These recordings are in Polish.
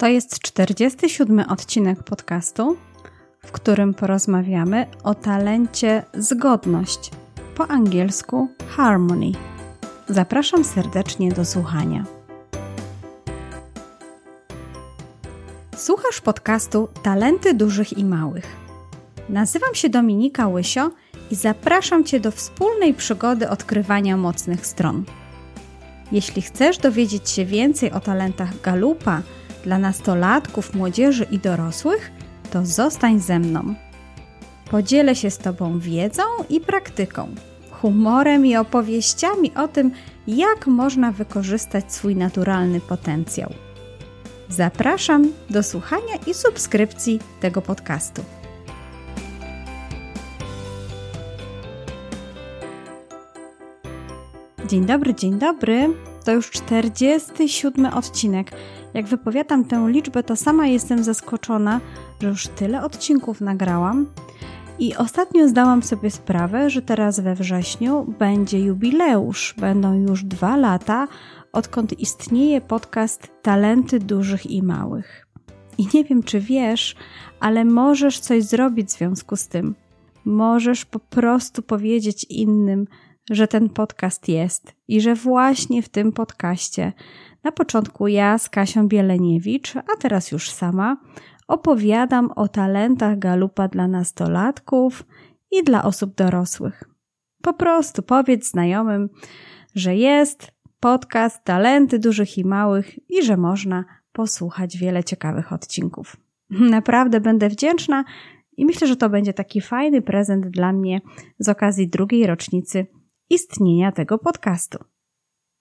To jest 47 odcinek podcastu, w którym porozmawiamy o talencie zgodność, po angielsku harmony. Zapraszam serdecznie do słuchania. Słuchasz podcastu Talenty dużych i małych. Nazywam się Dominika Łysio i zapraszam Cię do wspólnej przygody odkrywania mocnych stron. Jeśli chcesz dowiedzieć się więcej o talentach Galupa dla nastolatków, młodzieży i dorosłych, to zostań ze mną. Podzielę się z Tobą wiedzą i praktyką, humorem i opowieściami o tym, jak można wykorzystać swój naturalny potencjał. Zapraszam do słuchania i subskrypcji tego podcastu. Dzień dobry, dzień dobry. To już 47 odcinek. Jak wypowiadam tę liczbę, to sama jestem zaskoczona, że już tyle odcinków nagrałam. I ostatnio zdałam sobie sprawę, że teraz we wrześniu będzie jubileusz. Będą już dwa lata, odkąd istnieje podcast Talenty Dużych i Małych. I nie wiem, czy wiesz, ale możesz coś zrobić w związku z tym. Możesz po prostu powiedzieć innym, że ten podcast jest i że właśnie w tym podcaście na początku ja z Kasią Bieleniewicz, a teraz już sama, opowiadam o talentach galupa dla nastolatków i dla osób dorosłych. Po prostu powiedz znajomym, że jest podcast Talenty dużych i małych i że można posłuchać wiele ciekawych odcinków. Naprawdę będę wdzięczna i myślę, że to będzie taki fajny prezent dla mnie z okazji drugiej rocznicy istnienia tego podcastu.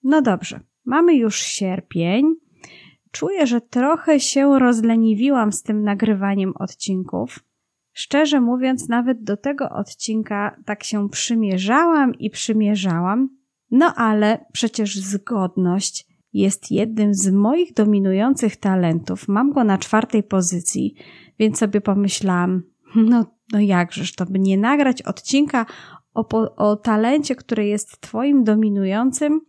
No dobrze, mamy już sierpień. Czuję, że trochę się rozleniwiłam z tym nagrywaniem odcinków. Szczerze mówiąc, nawet do tego odcinka tak się przymierzałam i przymierzałam. No ale przecież zgodność jest jednym z moich dominujących talentów. Mam go na czwartej pozycji, więc sobie pomyślałam, no, no jakżeż to by nie nagrać odcinka o, o talencie, który jest Twoim dominującym,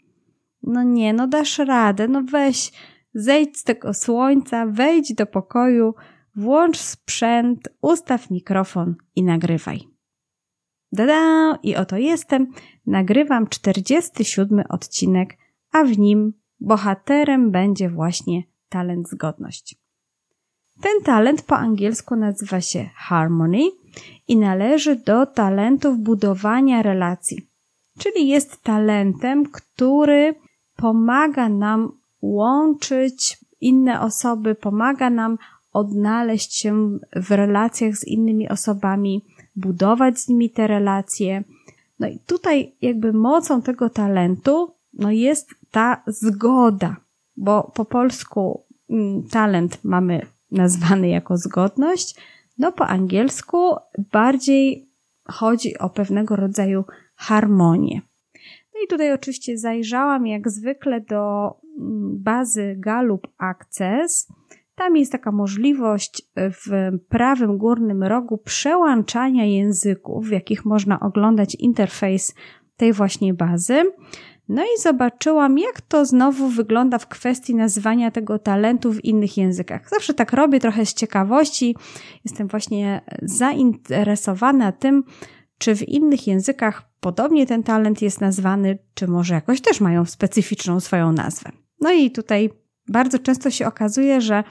no nie, no dasz radę, no weź, zejdź z tego słońca, wejdź do pokoju, włącz sprzęt, ustaw mikrofon i nagrywaj. Dada! I oto jestem, nagrywam 47 odcinek, a w nim bohaterem będzie właśnie talent zgodność. Ten talent po angielsku nazywa się harmony i należy do talentów budowania relacji. Czyli jest talentem, który pomaga nam łączyć inne osoby, pomaga nam odnaleźć się w relacjach z innymi osobami, budować z nimi te relacje. No i tutaj jakby mocą tego talentu no jest ta zgoda, bo po polsku mm, talent mamy nazwany jako zgodność, no po angielsku bardziej chodzi o pewnego rodzaju harmonię. I tutaj oczywiście zajrzałam jak zwykle do mm, bazy Gallup Access. Tam jest taka możliwość w prawym górnym rogu przełączania języków, w jakich można oglądać interfejs tej właśnie bazy. No i zobaczyłam, jak to znowu wygląda w kwestii nazywania tego talentu w innych językach. Zawsze tak robię trochę z ciekawości. Jestem właśnie zainteresowana tym, czy w innych językach podobnie ten talent jest nazwany, czy może jakoś też mają specyficzną swoją nazwę. No i tutaj bardzo często się okazuje, że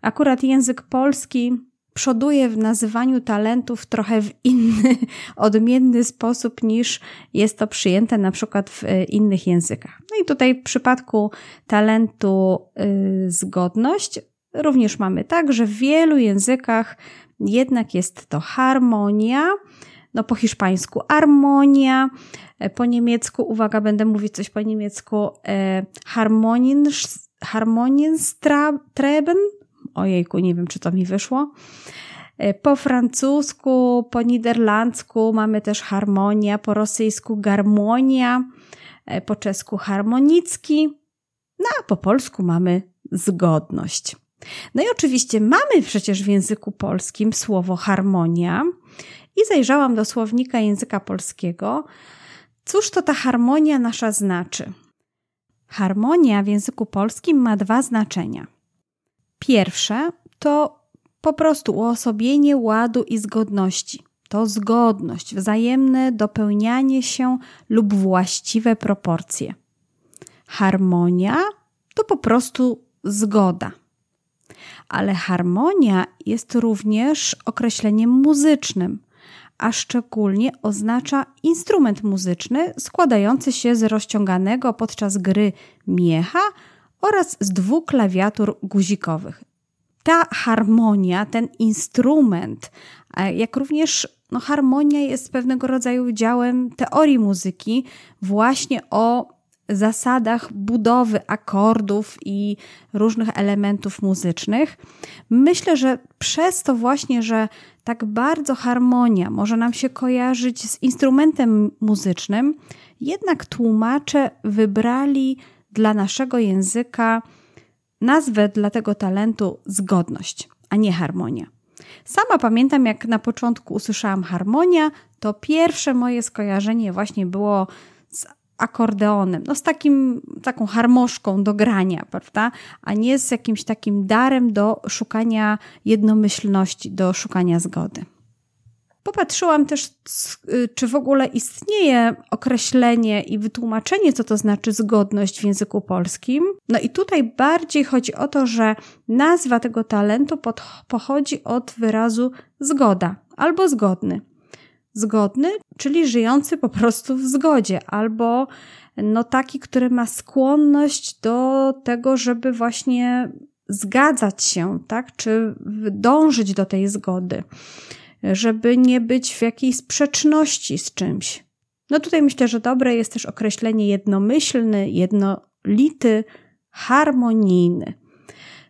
akurat język polski przoduje w nazywaniu talentów trochę w inny, odmienny sposób niż jest to przyjęte na przykład w e, innych językach. No i tutaj w przypadku talentu yy, zgodność również mamy tak, że w wielu językach jednak jest to harmonia, no po hiszpańsku harmonia, e, po niemiecku, uwaga, będę mówić coś po niemiecku, e, harmonien, harmonienstreben, Ojejku, nie wiem, czy to mi wyszło. E, po francusku, po niderlandzku mamy też harmonia, po rosyjsku garmonia, po czesku harmonicki, no a po polsku mamy zgodność. No i oczywiście mamy przecież w języku polskim słowo harmonia i zajrzałam do słownika języka polskiego. Cóż to ta harmonia nasza znaczy? Harmonia w języku polskim ma dwa znaczenia – Pierwsze to po prostu uosobienie ładu i zgodności. To zgodność, wzajemne dopełnianie się lub właściwe proporcje. Harmonia to po prostu zgoda. Ale harmonia jest również określeniem muzycznym, a szczególnie oznacza instrument muzyczny składający się z rozciąganego podczas gry miecha oraz z dwóch klawiatur guzikowych. Ta harmonia, ten instrument, jak również no, harmonia jest pewnego rodzaju działem teorii muzyki, właśnie o zasadach budowy akordów i różnych elementów muzycznych. Myślę, że przez to właśnie, że tak bardzo harmonia może nam się kojarzyć z instrumentem muzycznym, jednak tłumacze wybrali dla naszego języka nazwę dla tego talentu zgodność, a nie harmonia. Sama pamiętam, jak na początku usłyszałam harmonia, to pierwsze moje skojarzenie właśnie było akordeonem, no z takim, taką harmoszką do grania, prawda? A nie z jakimś takim darem do szukania jednomyślności, do szukania zgody. Popatrzyłam też, y, czy w ogóle istnieje określenie i wytłumaczenie, co to znaczy zgodność w języku polskim. No i tutaj bardziej chodzi o to, że nazwa tego talentu pochodzi od wyrazu zgoda albo zgodny. Zgodny, czyli żyjący po prostu w zgodzie, albo no taki, który ma skłonność do tego, żeby właśnie zgadzać się, tak, czy dążyć do tej zgody żeby nie być w jakiejś sprzeczności z czymś. No tutaj myślę, że dobre jest też określenie jednomyślny, jednolity, harmonijny.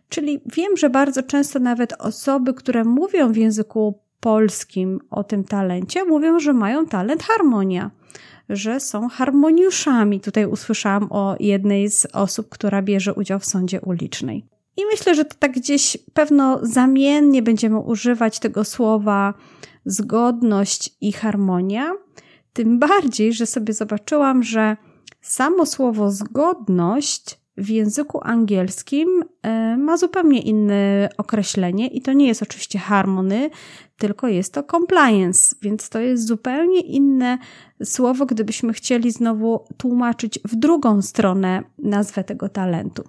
Czyli wiem, że bardzo często nawet osoby, które mówią w języku polskim o tym talencie, mówią, że mają talent harmonia, że są harmoniuszami. Tutaj usłyszałam o jednej z osób, która bierze udział w sądzie ulicznej. I myślę, że to tak gdzieś pewno zamiennie będziemy używać tego słowa zgodność i harmonia. Tym bardziej, że sobie zobaczyłam, że samo słowo zgodność w języku angielskim e, ma zupełnie inne określenie i to nie jest oczywiście harmony, tylko jest to compliance, więc to jest zupełnie inne słowo, gdybyśmy chcieli znowu tłumaczyć w drugą stronę nazwę tego talentu.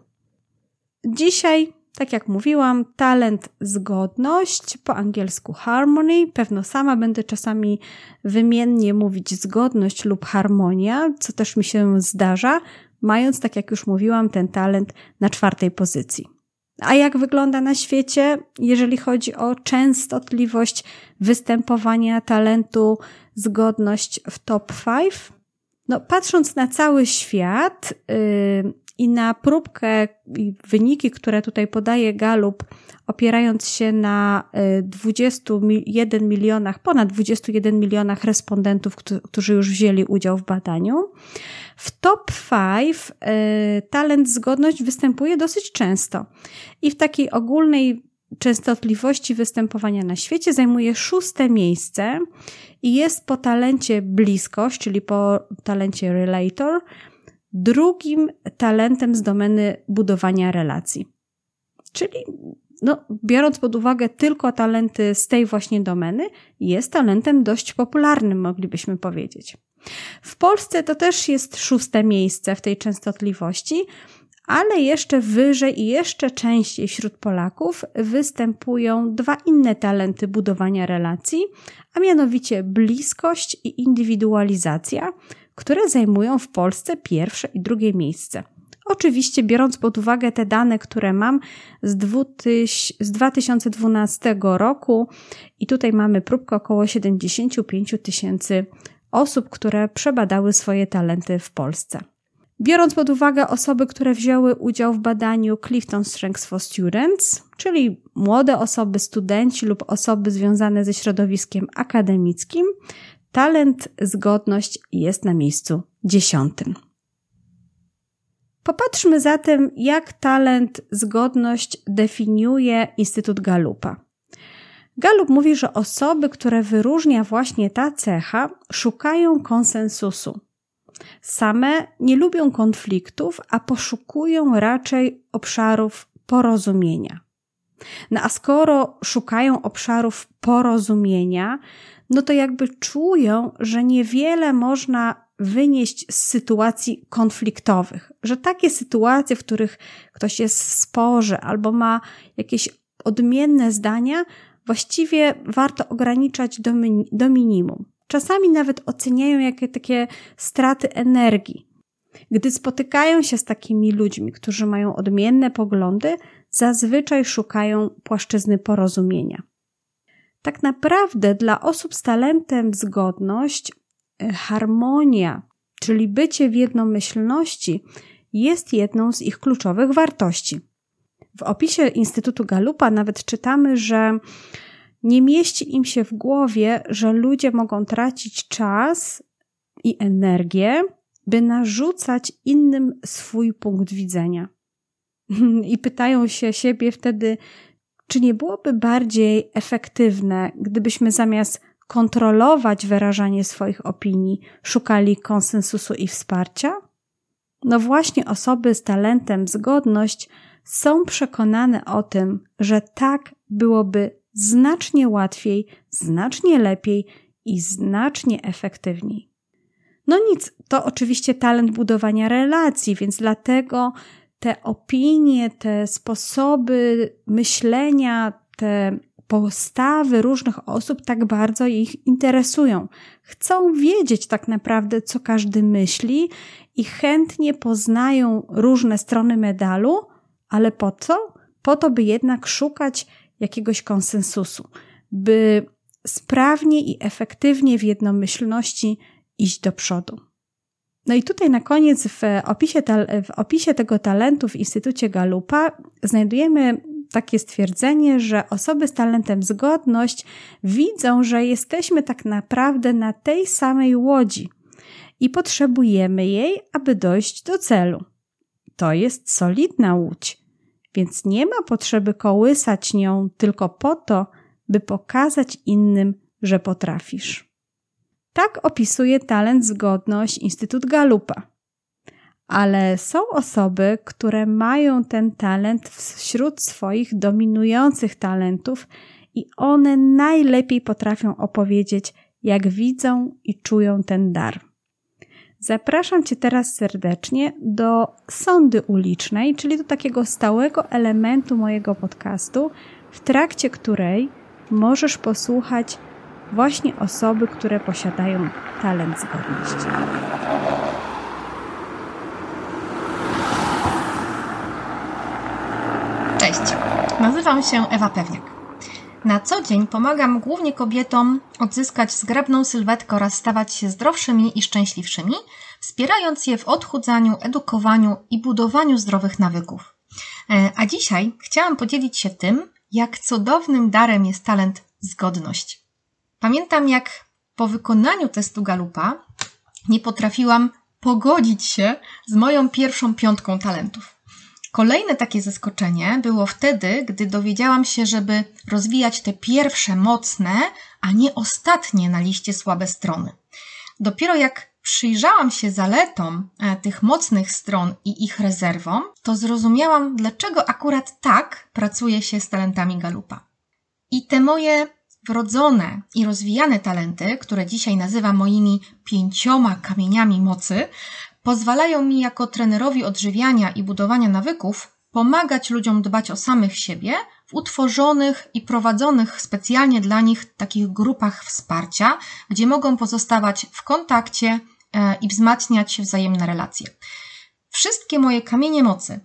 Dzisiaj, tak jak mówiłam, talent zgodność, po angielsku harmony. Pewno sama będę czasami wymiennie mówić zgodność lub harmonia, co też mi się zdarza, mając, tak jak już mówiłam, ten talent na czwartej pozycji. A jak wygląda na świecie, jeżeli chodzi o częstotliwość występowania talentu zgodność w top 5? No, patrząc na cały świat, yy, i na próbkę i wyniki, które tutaj podaje Galup, opierając się na 21 y, milionach, ponad 21 milionach respondentów, którzy już wzięli udział w badaniu, w top 5 y, talent zgodność występuje dosyć często. I w takiej ogólnej częstotliwości występowania na świecie zajmuje szóste miejsce i jest po talencie bliskość, czyli po talencie relator, drugim talentem z domeny budowania relacji. Czyli no, biorąc pod uwagę tylko talenty z tej właśnie domeny, jest talentem dość popularnym, moglibyśmy powiedzieć. W Polsce to też jest szóste miejsce w tej częstotliwości, ale jeszcze wyżej i jeszcze częściej wśród Polaków występują dwa inne talenty budowania relacji, a mianowicie bliskość i indywidualizacja, które zajmują w Polsce pierwsze i drugie miejsce. Oczywiście, biorąc pod uwagę te dane, które mam z, 2012 roku, i tutaj mamy próbkę około 75 tysięcy osób, które przebadały swoje talenty w Polsce. Biorąc pod uwagę osoby, które wzięły udział w badaniu Clifton Strengths for Students, czyli młode osoby, studenci lub osoby związane ze środowiskiem akademickim, talent zgodność jest na miejscu dziesiątym. Popatrzmy zatem, jak talent zgodność definiuje Instytut Galupa. Galup mówi, że osoby, które wyróżnia właśnie ta cecha, szukają konsensusu. Same nie lubią konfliktów, a poszukują raczej obszarów porozumienia. No a skoro szukają obszarów porozumienia, no to jakby czują, że niewiele można wynieść z sytuacji konfliktowych, że takie sytuacje, w których ktoś jest w sporze albo ma jakieś odmienne zdania, właściwie warto ograniczać do, do minimum. Czasami nawet oceniają jakie takie straty energii. Gdy spotykają się z takimi ludźmi, którzy mają odmienne poglądy, zazwyczaj szukają płaszczyzny porozumienia. Tak naprawdę dla osób z talentem zgodność, e, harmonia, czyli bycie w jednomyślności, jest jedną z ich kluczowych wartości. W opisie Instytutu Galupa nawet czytamy, że nie mieści im się w głowie, że ludzie mogą tracić czas i energię, by narzucać innym swój punkt widzenia. I pytają się siebie wtedy, czy nie byłoby bardziej efektywne, gdybyśmy zamiast kontrolować wyrażanie swoich opinii, szukali konsensusu i wsparcia? No właśnie osoby z talentem zgodność są przekonane o tym, że tak byłoby znacznie łatwiej, znacznie lepiej i znacznie efektywniej. No nic, to oczywiście talent budowania relacji, więc dlatego te opinie, te sposoby myślenia, te postawy różnych osób tak bardzo ich interesują. Chcą wiedzieć tak naprawdę, co każdy myśli i chętnie poznają różne strony medalu, ale po co? Po to, by jednak szukać jakiegoś konsensusu, by sprawnie i efektywnie w jednomyślności iść do przodu. No i tutaj na koniec w opisie, w opisie tego talentu w Instytucie Galupa znajdujemy takie stwierdzenie, że osoby z talentem zgodność widzą, że jesteśmy tak naprawdę na tej samej łodzi i potrzebujemy jej, aby dojść do celu. To jest solidna łódź, więc nie ma potrzeby kołysać nią tylko po to, by pokazać innym, że potrafisz. Tak opisuje talent zgodność Instytut Galupa. Ale są osoby, które mają ten talent wśród swoich dominujących talentów i one najlepiej potrafią opowiedzieć, jak widzą i czują ten dar. Zapraszam Cię teraz serdecznie do sondy ulicznej, czyli do takiego stałego elementu mojego podcastu, w trakcie której możesz posłuchać właśnie osoby, które posiadają talent zgodności. Cześć, nazywam się Ewa Pewniak. Na co dzień pomagam głównie kobietom odzyskać zgrabną sylwetkę oraz stawać się zdrowszymi i szczęśliwszymi, wspierając je w odchudzaniu, edukowaniu i budowaniu zdrowych nawyków. E, a dzisiaj chciałam podzielić się tym, jak cudownym darem jest talent zgodność. Pamiętam, jak po wykonaniu testu Galupa nie potrafiłam pogodzić się z moją pierwszą piątką talentów. Kolejne takie zaskoczenie było wtedy, gdy dowiedziałam się, żeby rozwijać te pierwsze mocne, a nie ostatnie na liście słabe strony. Dopiero jak przyjrzałam się zaletom e, tych mocnych stron i ich rezerwom, to zrozumiałam, dlaczego akurat tak pracuje się z talentami Galupa. I te moje wrodzone i rozwijane talenty, które dzisiaj nazywam moimi pięcioma kamieniami mocy, pozwalają mi jako trenerowi odżywiania i budowania nawyków pomagać ludziom dbać o samych siebie w utworzonych i prowadzonych specjalnie dla nich takich grupach wsparcia, gdzie mogą pozostawać w kontakcie e, i wzmacniać wzajemne relacje. Wszystkie moje kamienie mocy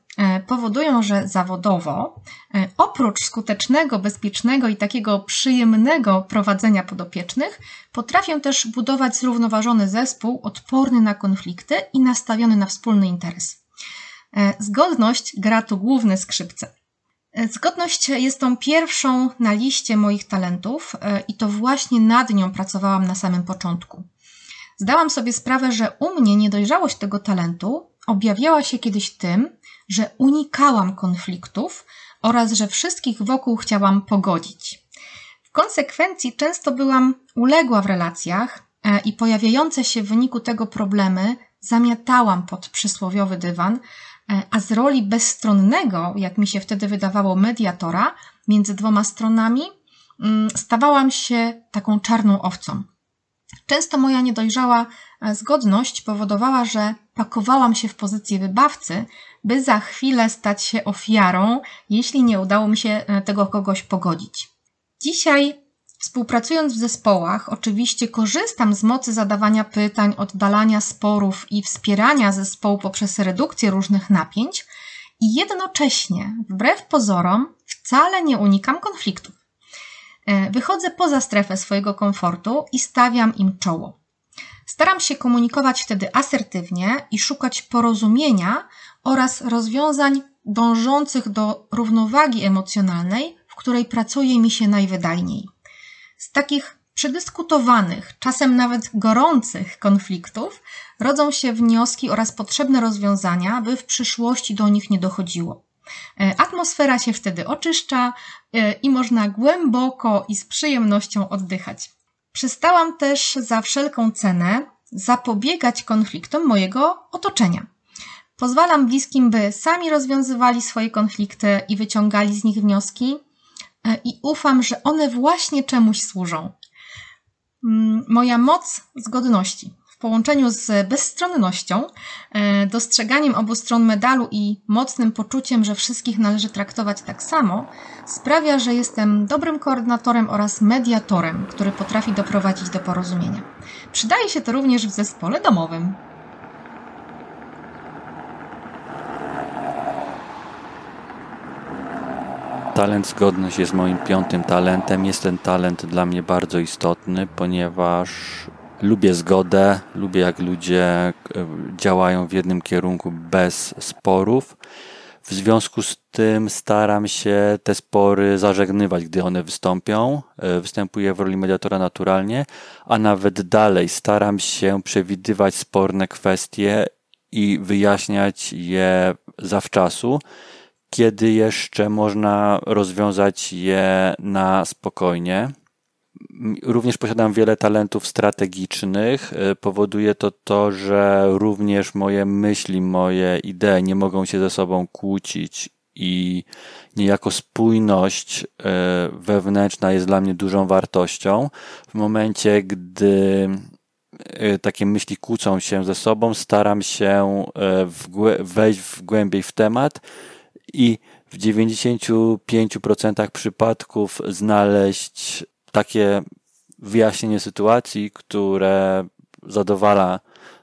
powodują, że zawodowo, e, oprócz skutecznego, bezpiecznego i takiego przyjemnego prowadzenia podopiecznych, potrafię też budować zrównoważony zespół odporny na konflikty i nastawiony na wspólny interes. E, zgodność gra tu główne skrzypce. Zgodność jest tą pierwszą na liście moich talentów i to właśnie nad nią pracowałam na samym początku. Zdałam sobie sprawę, że u mnie niedojrzałość tego talentu objawiała się kiedyś tym, że unikałam konfliktów oraz że wszystkich wokół chciałam pogodzić. W konsekwencji często byłam uległa w relacjach e, i pojawiające się w wyniku tego problemy zamiatałam pod przysłowiowy dywan, E, a z roli bezstronnego, jak mi się wtedy wydawało, mediatora między dwoma stronami, mm, stawałam się taką czarną owcą. Często moja niedojrzała e, zgodność powodowała, że pakowałam się w pozycję wybawcy, by za chwilę stać się ofiarą, jeśli nie udało mi się e, tego kogoś pogodzić. Dzisiaj, współpracując w zespołach, oczywiście korzystam z mocy zadawania pytań, oddalania sporów i wspierania zespołu poprzez redukcję różnych napięć, i jednocześnie, wbrew pozorom, wcale nie unikam konfliktów. E, wychodzę poza strefę swojego komfortu i stawiam im czoło. Staram się komunikować wtedy asertywnie i szukać porozumienia oraz rozwiązań dążących do równowagi emocjonalnej, w której pracuje mi się najwydajniej. Z takich przedyskutowanych, czasem nawet gorących konfliktów rodzą się wnioski oraz potrzebne rozwiązania, by w przyszłości do nich nie dochodziło. E, atmosfera się wtedy oczyszcza e, i można głęboko i z przyjemnością oddychać. Przestałam też za wszelką cenę zapobiegać konfliktom mojego otoczenia. Pozwalam bliskim, by sami rozwiązywali swoje konflikty i wyciągali z nich wnioski, e, i ufam, że one właśnie czemuś służą. Mm, moja moc zgodności połączeniu z bezstronnością, e, dostrzeganiem obu stron medalu i mocnym poczuciem, że wszystkich należy traktować tak samo, sprawia, że jestem dobrym koordynatorem oraz mediatorem, który potrafi doprowadzić do porozumienia. Przydaje się to również w zespole domowym. Talent zgodność jest moim piątym talentem. Jest ten talent dla mnie bardzo istotny, ponieważ lubię zgodę, lubię jak ludzie e, działają w jednym kierunku bez sporów. W związku z tym staram się te spory zażegnywać, gdy one wystąpią. E, występuję w roli mediatora naturalnie, a nawet dalej staram się przewidywać sporne kwestie i wyjaśniać je zawczasu, kiedy jeszcze można rozwiązać je na spokojnie. Również posiadam wiele talentów strategicznych. E, powoduje to to, że również moje myśli, moje idee nie mogą się ze sobą kłócić i niejako spójność e, wewnętrzna jest dla mnie dużą wartością. W momencie, gdy e, takie myśli kłócą się ze sobą, staram się wejść w głębiej w temat i w 95% przypadków znaleźć takie wyjaśnienie sytuacji, które zadowala,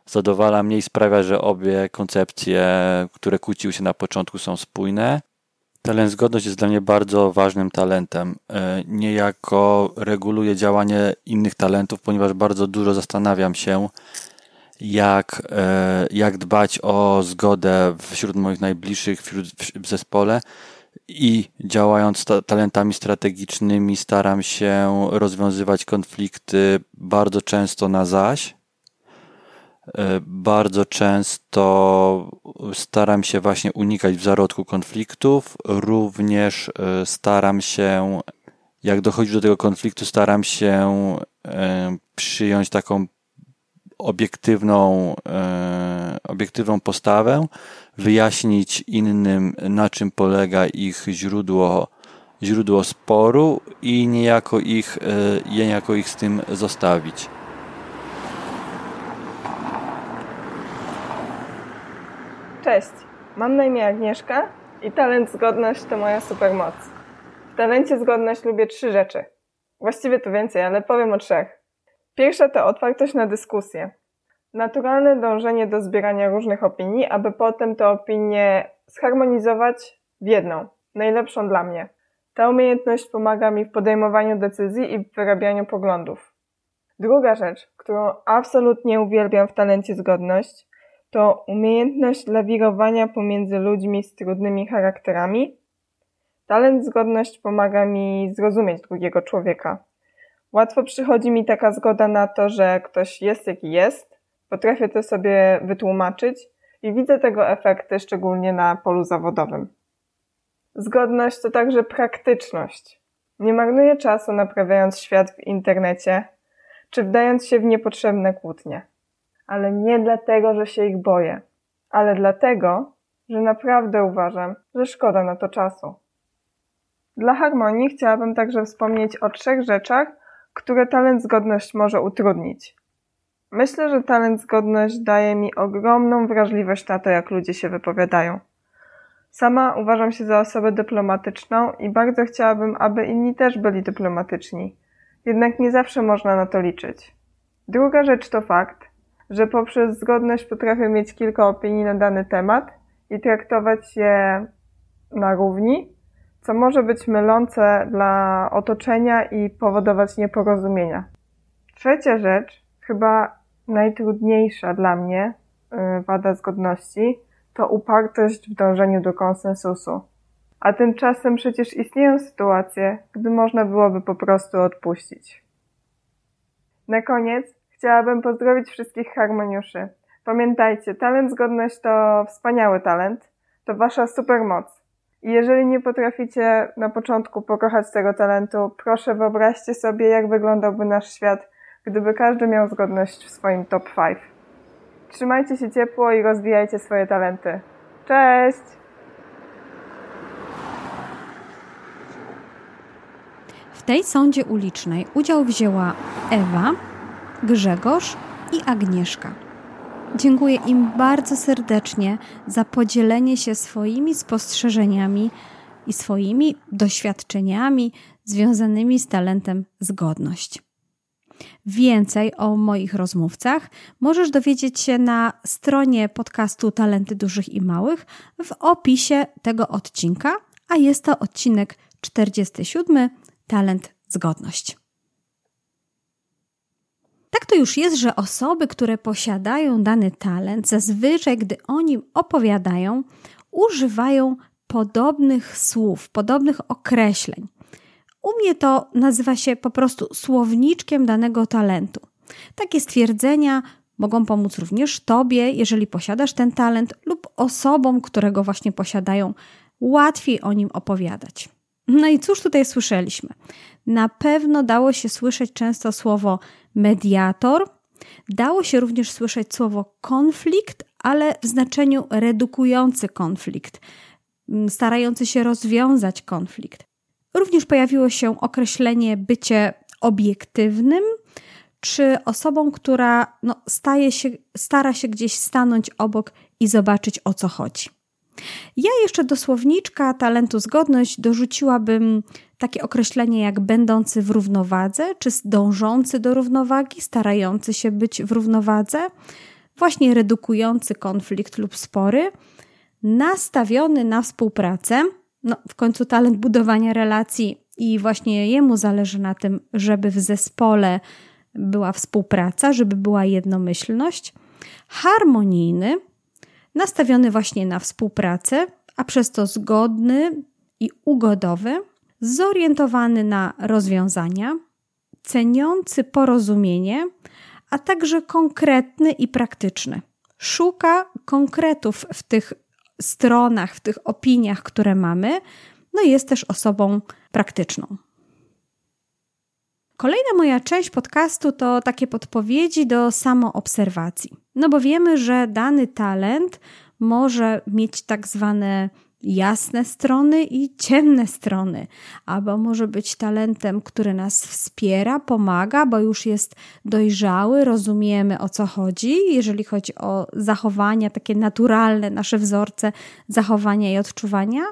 zadowala mnie i sprawia, że obie koncepcje, które kłóciły się na początku, są spójne. Talent zgodność jest dla mnie bardzo ważnym talentem. E, niejako reguluje działanie innych talentów, ponieważ bardzo dużo zastanawiam się, jak, e, jak dbać o zgodę wśród moich najbliższych, wśród, w zespole i działając ta talentami strategicznymi staram się rozwiązywać konflikty bardzo często na zaś. E, bardzo często staram się właśnie unikać w zarodku konfliktów. Również e, staram się, jak dochodzi do tego konfliktu, staram się e, przyjąć taką obiektywną, obiektywną postawę wyjaśnić innym, na czym polega ich źródło, źródło sporu i niejako ich, e, niejako ich z tym zostawić. Cześć, mam na imię Agnieszka i talent zgodność to moja supermoc. W talencie zgodność lubię trzy rzeczy. Właściwie to więcej, ale powiem o trzech. Pierwsza to otwartość na dyskusję. Naturalne dążenie do zbierania różnych opinii, aby potem te opinie zharmonizować w jedną, najlepszą dla mnie. Ta umiejętność pomaga mi w podejmowaniu decyzji i w wyrabianiu poglądów. Druga rzecz, którą absolutnie uwielbiam w talencie zgodność, to umiejętność lawirowania pomiędzy ludźmi z trudnymi charakterami. Talent zgodność pomaga mi zrozumieć drugiego człowieka. Łatwo przychodzi mi taka zgoda na to, że ktoś jest jaki jest, Potrafię to sobie wytłumaczyć i widzę tego efekty szczególnie na polu zawodowym. Zgodność to także praktyczność. Nie marnuję czasu naprawiając świat w internecie, czy wdając się w niepotrzebne kłótnie. Ale nie dlatego, że się ich boję, ale dlatego, że naprawdę uważam, że szkoda na to czasu. Dla harmonii chciałabym także wspomnieć o trzech rzeczach, które talent zgodność może utrudnić. Myślę, że talent zgodność daje mi ogromną wrażliwość na to, jak ludzie się wypowiadają. Sama uważam się za osobę dyplomatyczną i bardzo chciałabym, aby inni też byli dyplomatyczni. Jednak nie zawsze można na to liczyć. Druga rzecz to fakt, że poprzez zgodność potrafię mieć kilka opinii na dany temat i traktować je na równi, co może być mylące dla otoczenia i powodować nieporozumienia. Trzecia rzecz, chyba najtrudniejsza dla mnie, y, wada zgodności, to upartość w dążeniu do konsensusu. A tymczasem przecież istnieją sytuacje, gdy można byłoby po prostu odpuścić. Na koniec chciałabym pozdrowić wszystkich harmoniuszy. Pamiętajcie, talent zgodność to wspaniały talent, to wasza supermoc. I jeżeli nie potraficie na początku pokochać tego talentu, proszę wyobraźcie sobie, jak wyglądałby nasz świat, gdyby każdy miał zgodność w swoim top 5. Trzymajcie się ciepło i rozwijajcie swoje talenty. Cześć! W tej sądzie ulicznej udział wzięła Ewa, Grzegorz i Agnieszka. Dziękuję im bardzo serdecznie za podzielenie się swoimi spostrzeżeniami i swoimi doświadczeniami związanymi z talentem zgodność. Więcej o moich rozmówcach możesz dowiedzieć się na stronie podcastu Talenty Dużych i Małych w opisie tego odcinka, a jest to odcinek 47 Talent Zgodność. Tak to już jest, że osoby, które posiadają dany talent, zazwyczaj, gdy o nim opowiadają, używają podobnych słów, podobnych określeń. U mnie to nazywa się po prostu słowniczkiem danego talentu. Takie stwierdzenia mogą pomóc również Tobie, jeżeli posiadasz ten talent, lub osobom, które go właśnie posiadają, łatwiej o nim opowiadać. No i cóż tutaj słyszeliśmy? Na pewno dało się słyszeć często słowo mediator, dało się również słyszeć słowo konflikt, ale w znaczeniu redukujący konflikt, starający się rozwiązać konflikt. Również pojawiło się określenie bycie obiektywnym, czy osobą, która no, staje się, stara się gdzieś stanąć obok i zobaczyć o co chodzi. Ja jeszcze do słowniczka talentu zgodność dorzuciłabym takie określenie jak będący w równowadze, czy dążący do równowagi, starający się być w równowadze, właśnie redukujący konflikt lub spory, nastawiony na współpracę, no, w końcu talent budowania relacji i właśnie jemu zależy na tym, żeby w zespole była współpraca, żeby była jednomyślność. Harmonijny, nastawiony właśnie na współpracę, a przez to zgodny i ugodowy, zorientowany na rozwiązania, ceniący porozumienie, a także konkretny i praktyczny. Szuka konkretów w tych stronach, w tych opiniach, które mamy, no jest też osobą praktyczną. Kolejna moja część podcastu to takie podpowiedzi do samoobserwacji. No bo wiemy, że dany talent może mieć tak zwane jasne strony i ciemne strony, albo może być talentem, który nas wspiera, pomaga, bo już jest dojrzały, rozumiemy o co chodzi, jeżeli chodzi o zachowania, takie naturalne, nasze wzorce zachowania i odczuwania.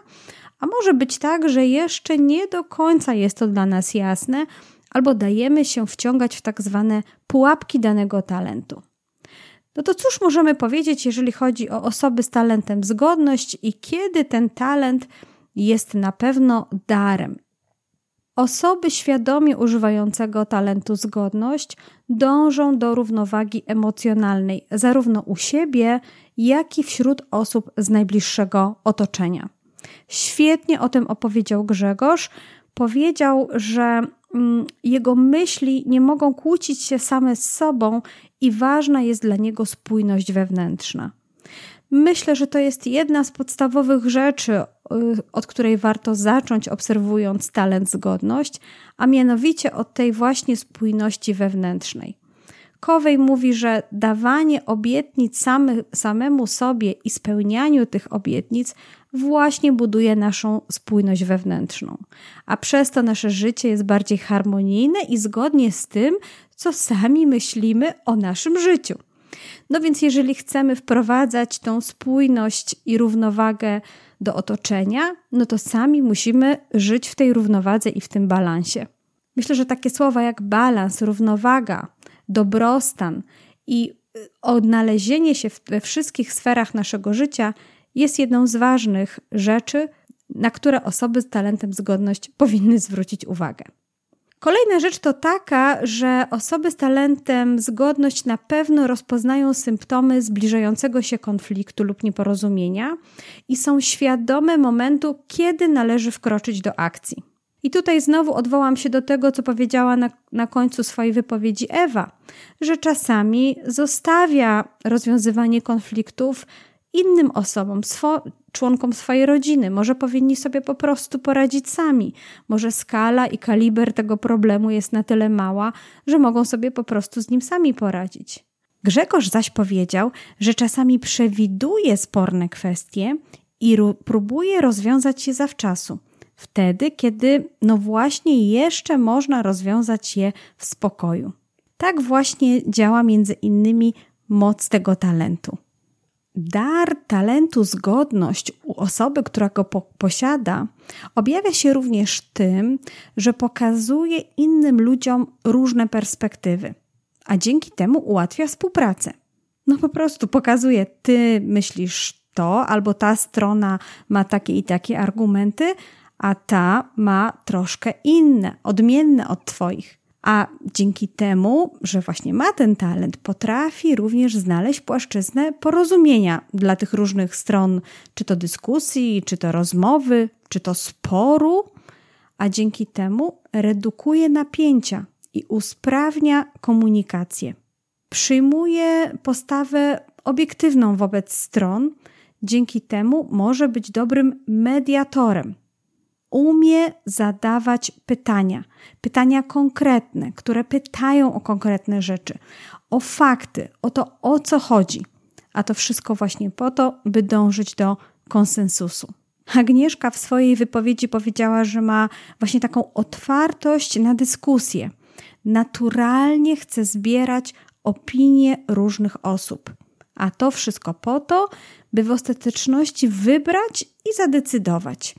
A może być tak, że jeszcze nie do końca jest to dla nas jasne, albo dajemy się wciągać w tak zwane pułapki danego talentu. No to cóż możemy powiedzieć, jeżeli chodzi o osoby z talentem zgodność i kiedy ten talent jest na pewno darem? Osoby świadomie używającego talentu zgodność dążą do równowagi emocjonalnej, zarówno u siebie, jak i wśród osób z najbliższego otoczenia. Świetnie o tym opowiedział Grzegorz. Powiedział, że jego myśli nie mogą kłócić się same z sobą i ważna jest dla niego spójność wewnętrzna. Myślę, że to jest jedna z podstawowych rzeczy, y, od której warto zacząć, obserwując talent zgodność, a mianowicie od tej właśnie spójności wewnętrznej. Kowej mówi, że dawanie obietnic samy, samemu sobie i spełnianiu tych obietnic właśnie buduje naszą spójność wewnętrzną, a przez to nasze życie jest bardziej harmonijne i zgodnie z tym, co sami myślimy o naszym życiu. No więc, jeżeli chcemy wprowadzać tą spójność i równowagę do otoczenia, no to sami musimy żyć w tej równowadze i w tym balansie. Myślę, że takie słowa jak balans, równowaga, dobrostan i y, odnalezienie się we wszystkich sferach naszego życia jest jedną z ważnych rzeczy, na które osoby z talentem zgodność powinny zwrócić uwagę. Kolejna rzecz to taka, że osoby z talentem zgodność na pewno rozpoznają symptomy zbliżającego się konfliktu lub nieporozumienia i są świadome momentu, kiedy należy wkroczyć do akcji. I tutaj znowu odwołam się do tego, co powiedziała na, na końcu swojej wypowiedzi Ewa, że czasami zostawia rozwiązywanie konfliktów innym osobom, swo członkom swojej rodziny. Może powinni sobie po prostu poradzić sami. Może skala i kaliber tego problemu jest na tyle mała, że mogą sobie po prostu z nim sami poradzić. Grzegorz zaś powiedział, że czasami przewiduje sporne kwestie i próbuje rozwiązać je zawczasu. Wtedy, kiedy no właśnie jeszcze można rozwiązać je w spokoju. Tak właśnie działa między innymi moc tego talentu dar talentu, zgodność u osoby, która go po posiada, objawia się również tym, że pokazuje innym ludziom różne perspektywy, a dzięki temu ułatwia współpracę. No po prostu pokazuje, ty myślisz to, albo ta strona ma takie i takie argumenty, a ta ma troszkę inne, odmienne od Twoich a dzięki temu, że właśnie ma ten talent, potrafi również znaleźć płaszczyznę porozumienia dla tych różnych stron, czy to dyskusji, czy to rozmowy, czy to sporu, a dzięki temu redukuje napięcia i usprawnia komunikację. Przyjmuje postawę obiektywną wobec stron, dzięki temu może być dobrym mediatorem umie zadawać pytania, pytania konkretne, które pytają o konkretne rzeczy, o fakty, o to, o co chodzi. A to wszystko właśnie po to, by dążyć do konsensusu. Agnieszka w swojej wypowiedzi powiedziała, że ma właśnie taką otwartość na dyskusję. Naturalnie chce zbierać opinie różnych osób. A to wszystko po to, by w ostateczności wybrać i zadecydować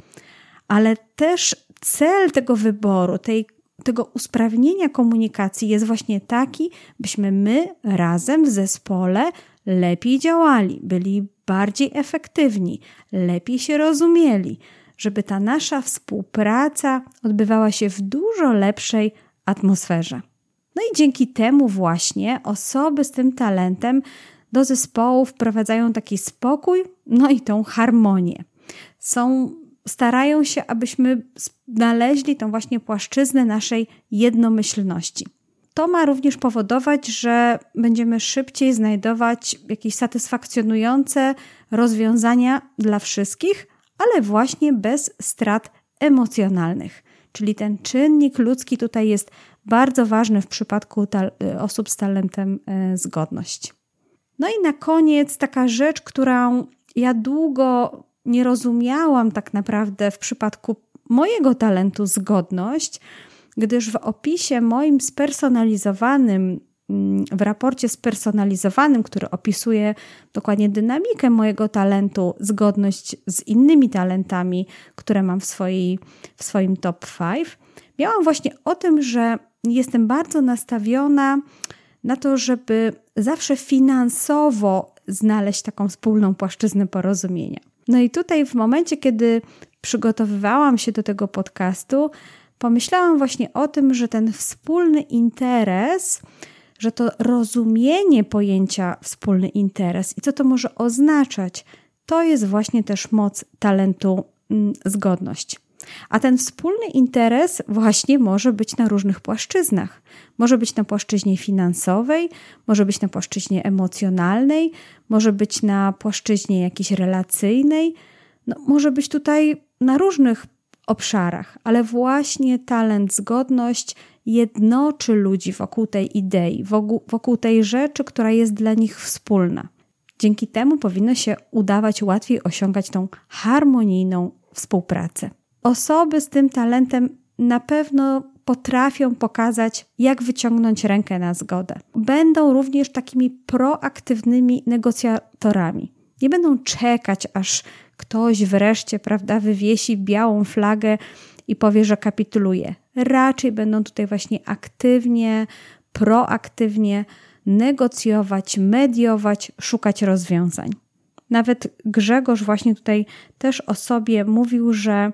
ale też cel tego wyboru, tej, tego usprawnienia komunikacji jest właśnie taki, byśmy my razem w zespole lepiej działali, byli bardziej efektywni, lepiej się rozumieli, żeby ta nasza współpraca odbywała się w dużo lepszej atmosferze. No i dzięki temu właśnie osoby z tym talentem do zespołu wprowadzają taki spokój, no i tą harmonię. Są starają się, abyśmy znaleźli tą właśnie płaszczyznę naszej jednomyślności. To ma również powodować, że będziemy szybciej znajdować jakieś satysfakcjonujące rozwiązania dla wszystkich, ale właśnie bez strat emocjonalnych. Czyli ten czynnik ludzki tutaj jest bardzo ważny w przypadku osób z talentem e, zgodność. No i na koniec taka rzecz, którą ja długo nie rozumiałam tak naprawdę w przypadku mojego talentu zgodność, gdyż w opisie moim spersonalizowanym, mm, w raporcie spersonalizowanym, który opisuje dokładnie dynamikę mojego talentu, zgodność z innymi talentami, które mam w, swojej, w swoim top 5, miałam właśnie o tym, że jestem bardzo nastawiona na to, żeby zawsze finansowo znaleźć taką wspólną płaszczyznę porozumienia. No i tutaj, w momencie, kiedy przygotowywałam się do tego podcastu, pomyślałam właśnie o tym, że ten wspólny interes, że to rozumienie pojęcia wspólny interes i co to może oznaczać, to jest właśnie też moc talentu mm, zgodność. A ten wspólny interes właśnie może być na różnych płaszczyznach. Może być na płaszczyźnie finansowej, może być na płaszczyźnie emocjonalnej, może być na płaszczyźnie jakiejś relacyjnej, no, może być tutaj na różnych obszarach, ale właśnie talent, zgodność jednoczy ludzi wokół tej idei, wokół, wokół tej rzeczy, która jest dla nich wspólna. Dzięki temu powinno się udawać łatwiej osiągać tą harmonijną współpracę. Osoby z tym talentem na pewno potrafią pokazać, jak wyciągnąć rękę na zgodę. Będą również takimi proaktywnymi negocjatorami. Nie będą czekać, aż ktoś wreszcie, prawda, wywiesi białą flagę i powie, że kapituluje. Raczej będą tutaj właśnie aktywnie, proaktywnie negocjować, mediować, szukać rozwiązań. Nawet Grzegorz właśnie tutaj też o sobie mówił, że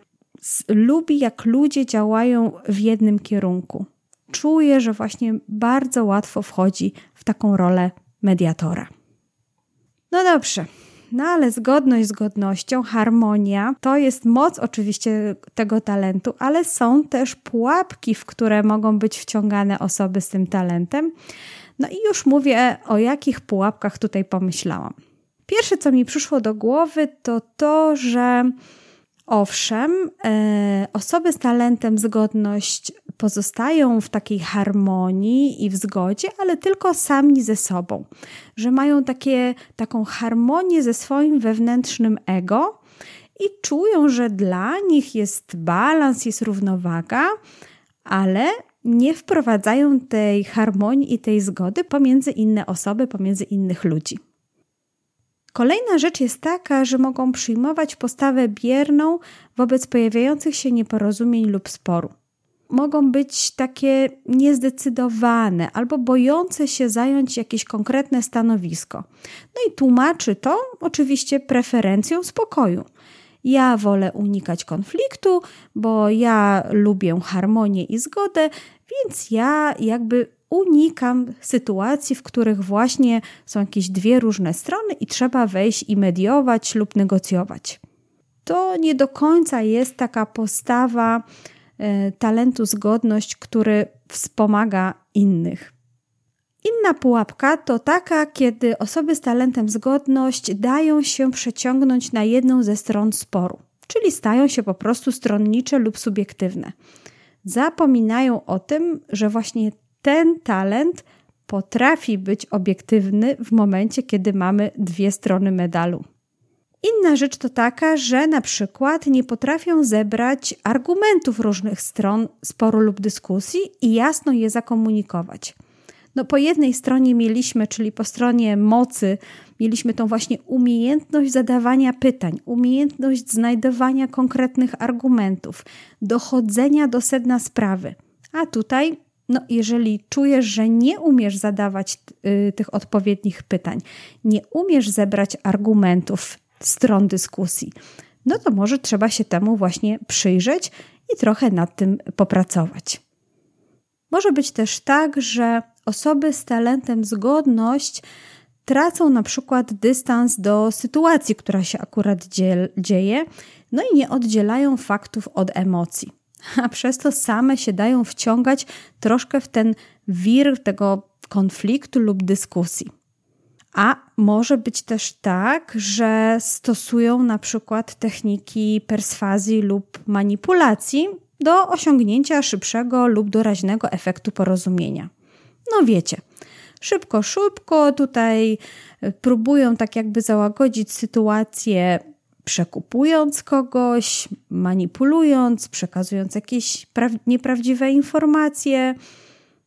lubi, jak ludzie działają w jednym kierunku. Czuje, że właśnie bardzo łatwo wchodzi w taką rolę mediatora. No dobrze, no ale zgodność z godnością, harmonia to jest moc oczywiście tego talentu, ale są też pułapki, w które mogą być wciągane osoby z tym talentem. No i już mówię, o jakich pułapkach tutaj pomyślałam. Pierwsze, co mi przyszło do głowy, to to, że owszem, e, osoby z talentem zgodność pozostają w takiej harmonii i w zgodzie, ale tylko sami ze sobą, że mają takie, taką harmonię ze swoim wewnętrznym ego i czują, że dla nich jest balans, jest równowaga, ale nie wprowadzają tej harmonii i tej zgody pomiędzy inne osoby, pomiędzy innych ludzi. Kolejna rzecz jest taka, że mogą przyjmować postawę bierną wobec pojawiających się nieporozumień lub sporu. Mogą być takie niezdecydowane albo bojące się zająć jakieś konkretne stanowisko. No i tłumaczy to oczywiście preferencją spokoju. Ja wolę unikać konfliktu, bo ja lubię harmonię i zgodę, więc ja jakby unikam sytuacji, w których właśnie są jakieś dwie różne strony i trzeba wejść i mediować lub negocjować. To nie do końca jest taka postawa e, talentu zgodność, który wspomaga innych. Inna pułapka to taka, kiedy osoby z talentem zgodność dają się przeciągnąć na jedną ze stron sporu, czyli stają się po prostu stronnicze lub subiektywne. Zapominają o tym, że właśnie ten talent potrafi być obiektywny w momencie, kiedy mamy dwie strony medalu. Inna rzecz to taka, że na przykład nie potrafią zebrać argumentów różnych stron sporu lub dyskusji i jasno je zakomunikować. No, po jednej stronie mieliśmy, czyli po stronie mocy, mieliśmy tą właśnie umiejętność zadawania pytań, umiejętność znajdowania konkretnych argumentów, dochodzenia do sedna sprawy. A tutaj no, jeżeli czujesz, że nie umiesz zadawać y, tych odpowiednich pytań, nie umiesz zebrać argumentów, stron dyskusji, no to może trzeba się temu właśnie przyjrzeć i trochę nad tym popracować. Może być też tak, że osoby z talentem zgodność tracą na przykład dystans do sytuacji, która się akurat dzieje, no i nie oddzielają faktów od emocji a przez to same się dają wciągać troszkę w ten wir tego konfliktu lub dyskusji. A może być też tak, że stosują na przykład techniki perswazji lub manipulacji do osiągnięcia szybszego lub doraźnego efektu porozumienia. No wiecie, szybko, szybko tutaj próbują tak jakby załagodzić sytuację przekupując kogoś, manipulując, przekazując jakieś nieprawdziwe informacje.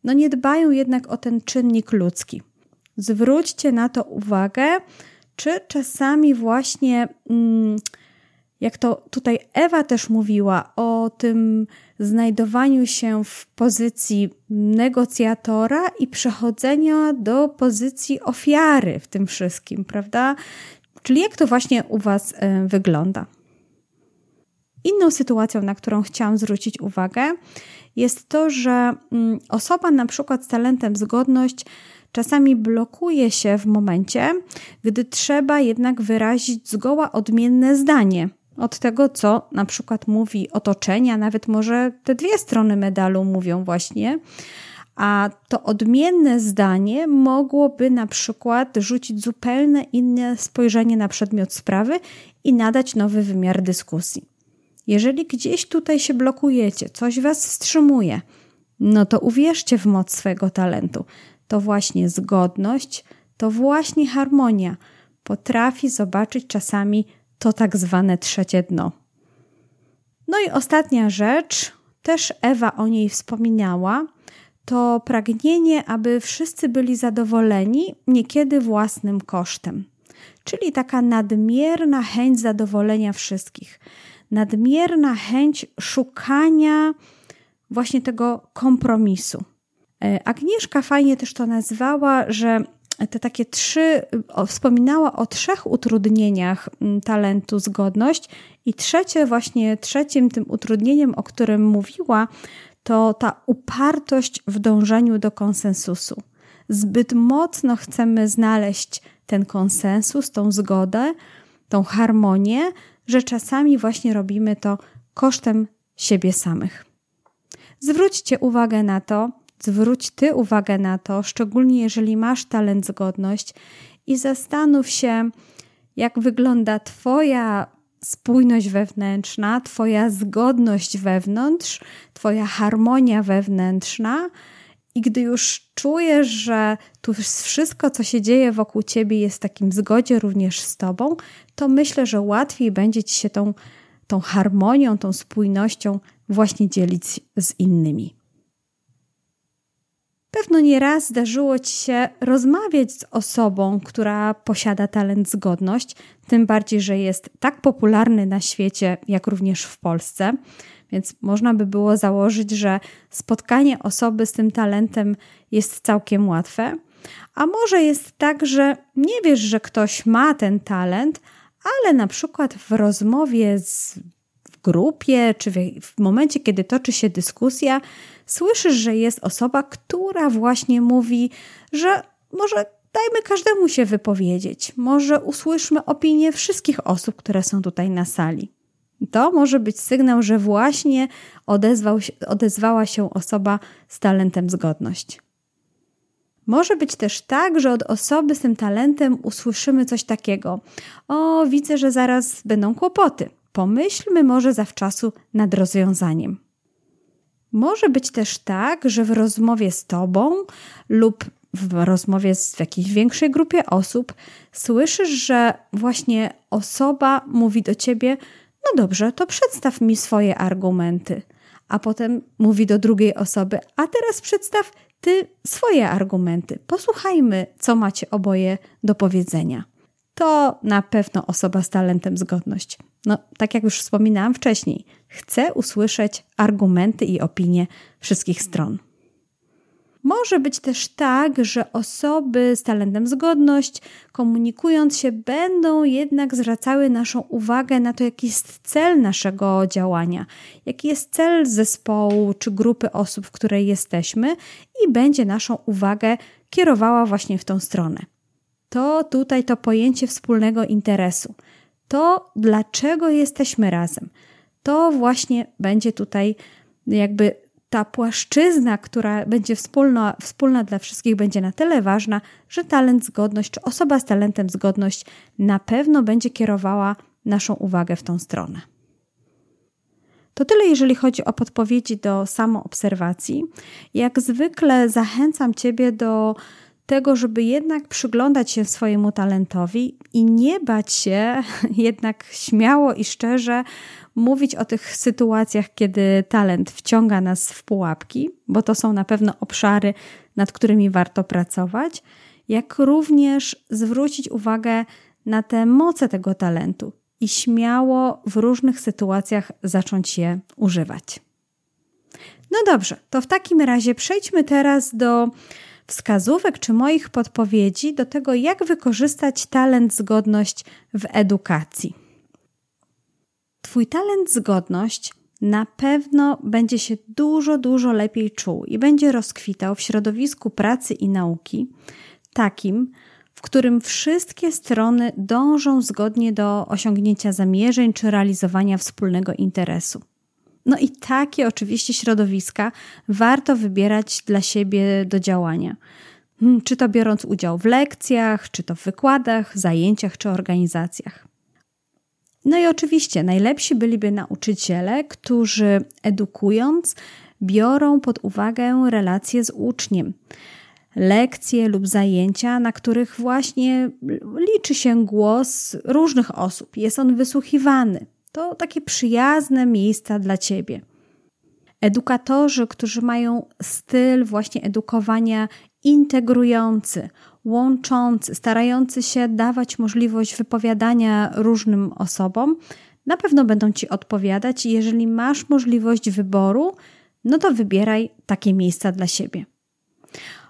No nie dbają jednak o ten czynnik ludzki. Zwróćcie na to uwagę, czy czasami właśnie, mm, jak to tutaj Ewa też mówiła, o tym znajdowaniu się w pozycji negocjatora i przechodzenia do pozycji ofiary w tym wszystkim, prawda? Czyli jak to właśnie u Was e, wygląda? Inną sytuacją, na którą chciałam zwrócić uwagę, jest to, że mm, osoba na przykład z talentem zgodność czasami blokuje się w momencie, gdy trzeba jednak wyrazić zgoła odmienne zdanie od tego, co na przykład mówi otoczenie, a nawet może te dwie strony medalu mówią właśnie a to odmienne zdanie mogłoby na przykład rzucić zupełnie inne spojrzenie na przedmiot sprawy i nadać nowy wymiar dyskusji. Jeżeli gdzieś tutaj się blokujecie, coś was wstrzymuje, no to uwierzcie w moc swojego talentu. To właśnie zgodność, to właśnie harmonia potrafi zobaczyć czasami to tak zwane trzecie dno. No i ostatnia rzecz, też Ewa o niej wspominała, to pragnienie, aby wszyscy byli zadowoleni, niekiedy własnym kosztem. Czyli taka nadmierna chęć zadowolenia wszystkich, nadmierna chęć szukania właśnie tego kompromisu. E, Agnieszka fajnie też to nazwała, że te takie trzy, wspominała o trzech utrudnieniach mm, talentu zgodność i trzecie właśnie, trzecim tym utrudnieniem, o którym mówiła, to ta upartość w dążeniu do konsensusu. Zbyt mocno chcemy znaleźć ten konsensus, tą zgodę, tą harmonię, że czasami właśnie robimy to kosztem siebie samych. Zwróćcie uwagę na to, zwróć Ty uwagę na to, szczególnie jeżeli masz talent zgodność i zastanów się, jak wygląda Twoja spójność wewnętrzna, Twoja zgodność wewnątrz, Twoja harmonia wewnętrzna. I gdy już czujesz, że tu wszystko, co się dzieje wokół ciebie, jest w takim zgodzie również z tobą, to myślę, że łatwiej będzie ci się tą, tą harmonią, tą spójnością właśnie dzielić z innymi. Pewno nieraz zdarzyło Ci się rozmawiać z osobą, która posiada talent zgodność, tym bardziej, że jest tak popularny na świecie, jak również w Polsce. Więc można by było założyć, że spotkanie osoby z tym talentem jest całkiem łatwe. A może jest tak, że nie wiesz, że ktoś ma ten talent, ale na przykład w rozmowie z w grupie, czy w momencie, kiedy toczy się dyskusja, słyszysz, że jest osoba, która właśnie mówi, że może dajmy każdemu się wypowiedzieć, może usłyszmy opinię wszystkich osób, które są tutaj na sali. To może być sygnał, że właśnie odezwał, odezwała się osoba z talentem zgodność. Może być też tak, że od osoby z tym talentem usłyszymy coś takiego: O, widzę, że zaraz będą kłopoty. Pomyślmy może zawczasu nad rozwiązaniem. Może być też tak, że w rozmowie z Tobą lub w rozmowie z w jakiejś większej grupie osób słyszysz, że właśnie osoba mówi do Ciebie: No dobrze, to przedstaw mi swoje argumenty. A potem mówi do drugiej osoby: A teraz przedstaw Ty swoje argumenty. Posłuchajmy, co macie oboje do powiedzenia. To na pewno osoba z talentem zgodność. No, tak jak już wspominałam wcześniej, chcę usłyszeć argumenty i opinie wszystkich stron. Może być też tak, że osoby z talentem zgodność, komunikując się, będą jednak zwracały naszą uwagę na to, jaki jest cel naszego działania, jaki jest cel zespołu czy grupy osób, w której jesteśmy, i będzie naszą uwagę kierowała właśnie w tą stronę. To tutaj to pojęcie wspólnego interesu to dlaczego jesteśmy razem. To właśnie będzie tutaj jakby ta płaszczyzna, która będzie wspólna, wspólna dla wszystkich, będzie na tyle ważna, że talent zgodność, czy osoba z talentem zgodność na pewno będzie kierowała naszą uwagę w tą stronę. To tyle, jeżeli chodzi o podpowiedzi do samoobserwacji. Jak zwykle zachęcam Ciebie do tego, żeby jednak przyglądać się swojemu talentowi i nie bać się, jednak śmiało i szczerze mówić o tych sytuacjach, kiedy talent wciąga nas w pułapki, bo to są na pewno obszary, nad którymi warto pracować, jak również zwrócić uwagę na te moce tego talentu i śmiało w różnych sytuacjach zacząć je używać. No dobrze, to w takim razie przejdźmy teraz do wskazówek czy moich podpowiedzi do tego, jak wykorzystać talent zgodność w edukacji. Twój talent zgodność na pewno będzie się dużo, dużo lepiej czuł i będzie rozkwitał w środowisku pracy i nauki, takim, w którym wszystkie strony dążą zgodnie do osiągnięcia zamierzeń czy realizowania wspólnego interesu. No i takie oczywiście środowiska warto wybierać dla siebie do działania. Hmm, czy to biorąc udział w lekcjach, czy to w wykładach, zajęciach czy organizacjach. No i oczywiście najlepsi byliby nauczyciele, którzy edukując biorą pod uwagę relacje z uczniem. Lekcje lub zajęcia, na których właśnie liczy się głos różnych osób, jest on wysłuchiwany. To takie przyjazne miejsca dla ciebie. Edukatorzy, którzy mają styl właśnie edukowania integrujący, łączący, starający się dawać możliwość wypowiadania różnym osobom, na pewno będą ci odpowiadać. Jeżeli masz możliwość wyboru, no to wybieraj takie miejsca dla siebie.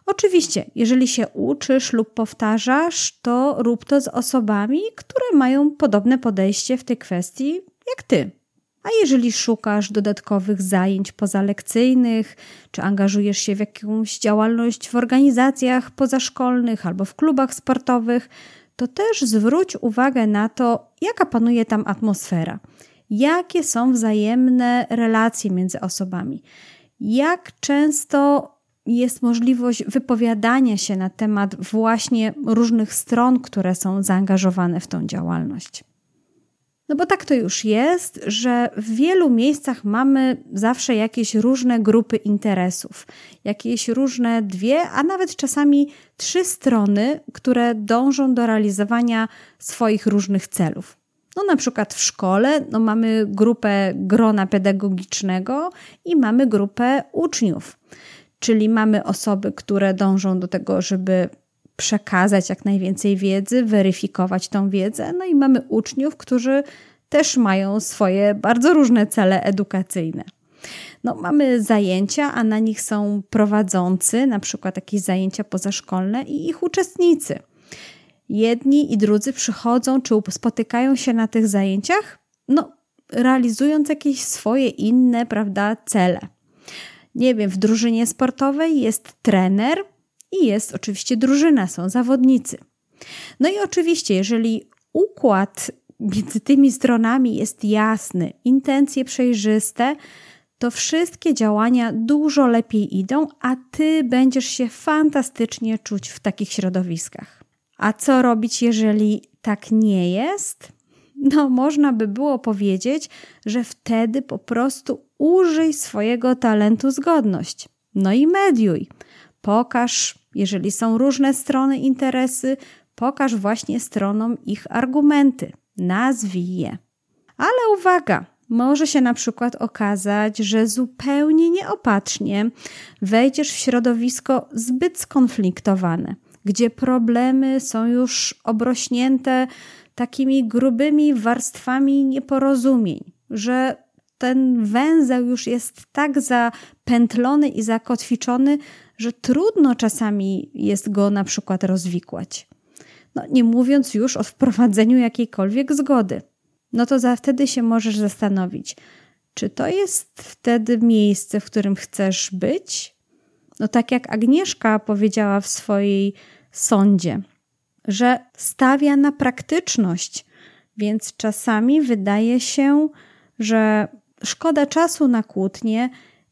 Oczywiście, jeżeli się uczysz lub powtarzasz, to rób to z osobami, które mają podobne podejście w tej kwestii jak ty. A jeżeli szukasz dodatkowych zajęć pozalekcyjnych, czy angażujesz się w jakąś działalność w organizacjach pozaszkolnych albo w klubach sportowych, to też zwróć uwagę na to, jaka panuje tam atmosfera, jakie są wzajemne relacje między osobami, jak często jest możliwość wypowiadania się na temat właśnie różnych stron, które są zaangażowane w tą działalność. No bo tak to już jest, że w wielu miejscach mamy zawsze jakieś różne grupy interesów, jakieś różne dwie, a nawet czasami trzy strony, które dążą do realizowania swoich różnych celów. No na przykład w szkole no mamy grupę grona pedagogicznego i mamy grupę uczniów. Czyli mamy osoby, które dążą do tego, żeby przekazać jak najwięcej wiedzy, weryfikować tą wiedzę. No i mamy uczniów, którzy też mają swoje bardzo różne cele edukacyjne. No, mamy zajęcia, a na nich są prowadzący, na przykład jakieś zajęcia pozaszkolne i ich uczestnicy. Jedni i drudzy przychodzą czy spotykają się na tych zajęciach, no, realizując jakieś swoje inne, prawda, cele. Nie wiem, w drużynie sportowej jest trener i jest oczywiście drużyna, są zawodnicy. No i oczywiście, jeżeli układ między tymi stronami jest jasny, intencje przejrzyste, to wszystkie działania dużo lepiej idą, a ty będziesz się fantastycznie czuć w takich środowiskach. A co robić, jeżeli tak nie jest? No, można by było powiedzieć, że wtedy po prostu użyj swojego talentu zgodność. No i mediuj. Pokaż, jeżeli są różne strony interesy, pokaż właśnie stronom ich argumenty. Nazwij je. Ale uwaga, może się na przykład okazać, że zupełnie nieopatrznie wejdziesz w środowisko zbyt skonfliktowane, gdzie problemy są już obrośnięte takimi grubymi warstwami nieporozumień, że ten węzeł już jest tak zapętlony i zakotwiczony, że trudno czasami jest go na przykład rozwikłać. No, nie mówiąc już o wprowadzeniu jakiejkolwiek zgody. No to za wtedy się możesz zastanowić, czy to jest wtedy miejsce, w którym chcesz być? No tak jak Agnieszka powiedziała w swojej sądzie, że stawia na praktyczność, więc czasami wydaje się, że szkoda czasu na kłótnie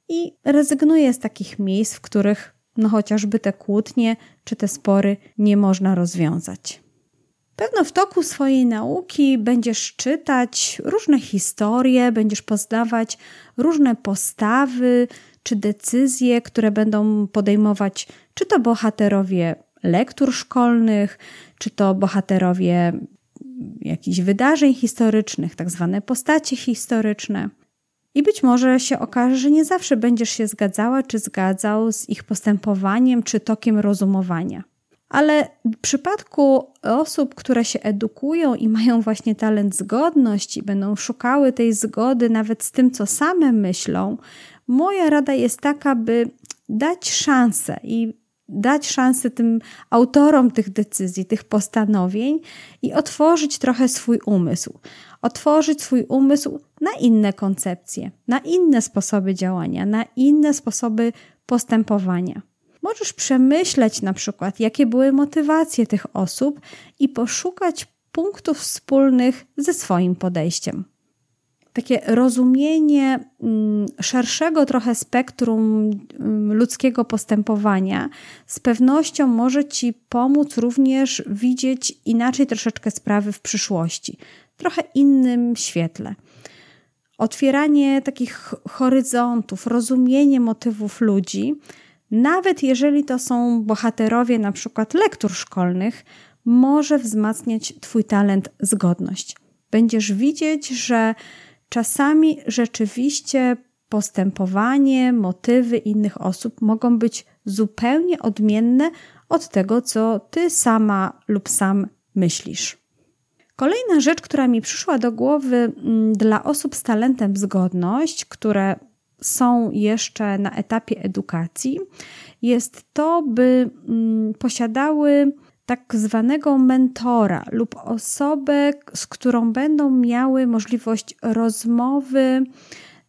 i rezygnuje z takich miejsc, w których no chociażby te kłótnie czy te spory nie można rozwiązać. Pewno w toku swojej nauki będziesz czytać różne historie, będziesz poznawać różne postawy czy decyzje, które będą podejmować czy to bohaterowie lektur szkolnych, czy to bohaterowie jakichś wydarzeń historycznych, tak zwane postacie historyczne. I być może się okaże, że nie zawsze będziesz się zgadzała czy zgadzał z ich postępowaniem czy tokiem rozumowania. Ale w przypadku osób, które się edukują i mają właśnie talent zgodności, będą szukały tej zgody nawet z tym, co same myślą, moja rada jest taka, by dać szansę i dać szansę tym autorom tych decyzji, tych postanowień i otworzyć trochę swój umysł. Otworzyć swój umysł na inne koncepcje, na inne sposoby działania, na inne sposoby postępowania. Możesz przemyśleć na przykład, jakie były motywacje tych osób i poszukać punktów wspólnych ze swoim podejściem takie rozumienie mm, szerszego trochę spektrum mm, ludzkiego postępowania z pewnością może Ci pomóc również widzieć inaczej troszeczkę sprawy w przyszłości. trochę innym świetle. Otwieranie takich horyzontów, rozumienie motywów ludzi, nawet jeżeli to są bohaterowie na przykład lektur szkolnych, może wzmacniać Twój talent zgodność. Będziesz widzieć, że czasami rzeczywiście postępowanie, motywy innych osób mogą być zupełnie odmienne od tego, co Ty sama lub sam myślisz. Kolejna rzecz, która mi przyszła do głowy mm, dla osób z talentem zgodność, które są jeszcze na etapie edukacji, jest to, by mm, posiadały tak zwanego mentora lub osobę, z którą będą miały możliwość rozmowy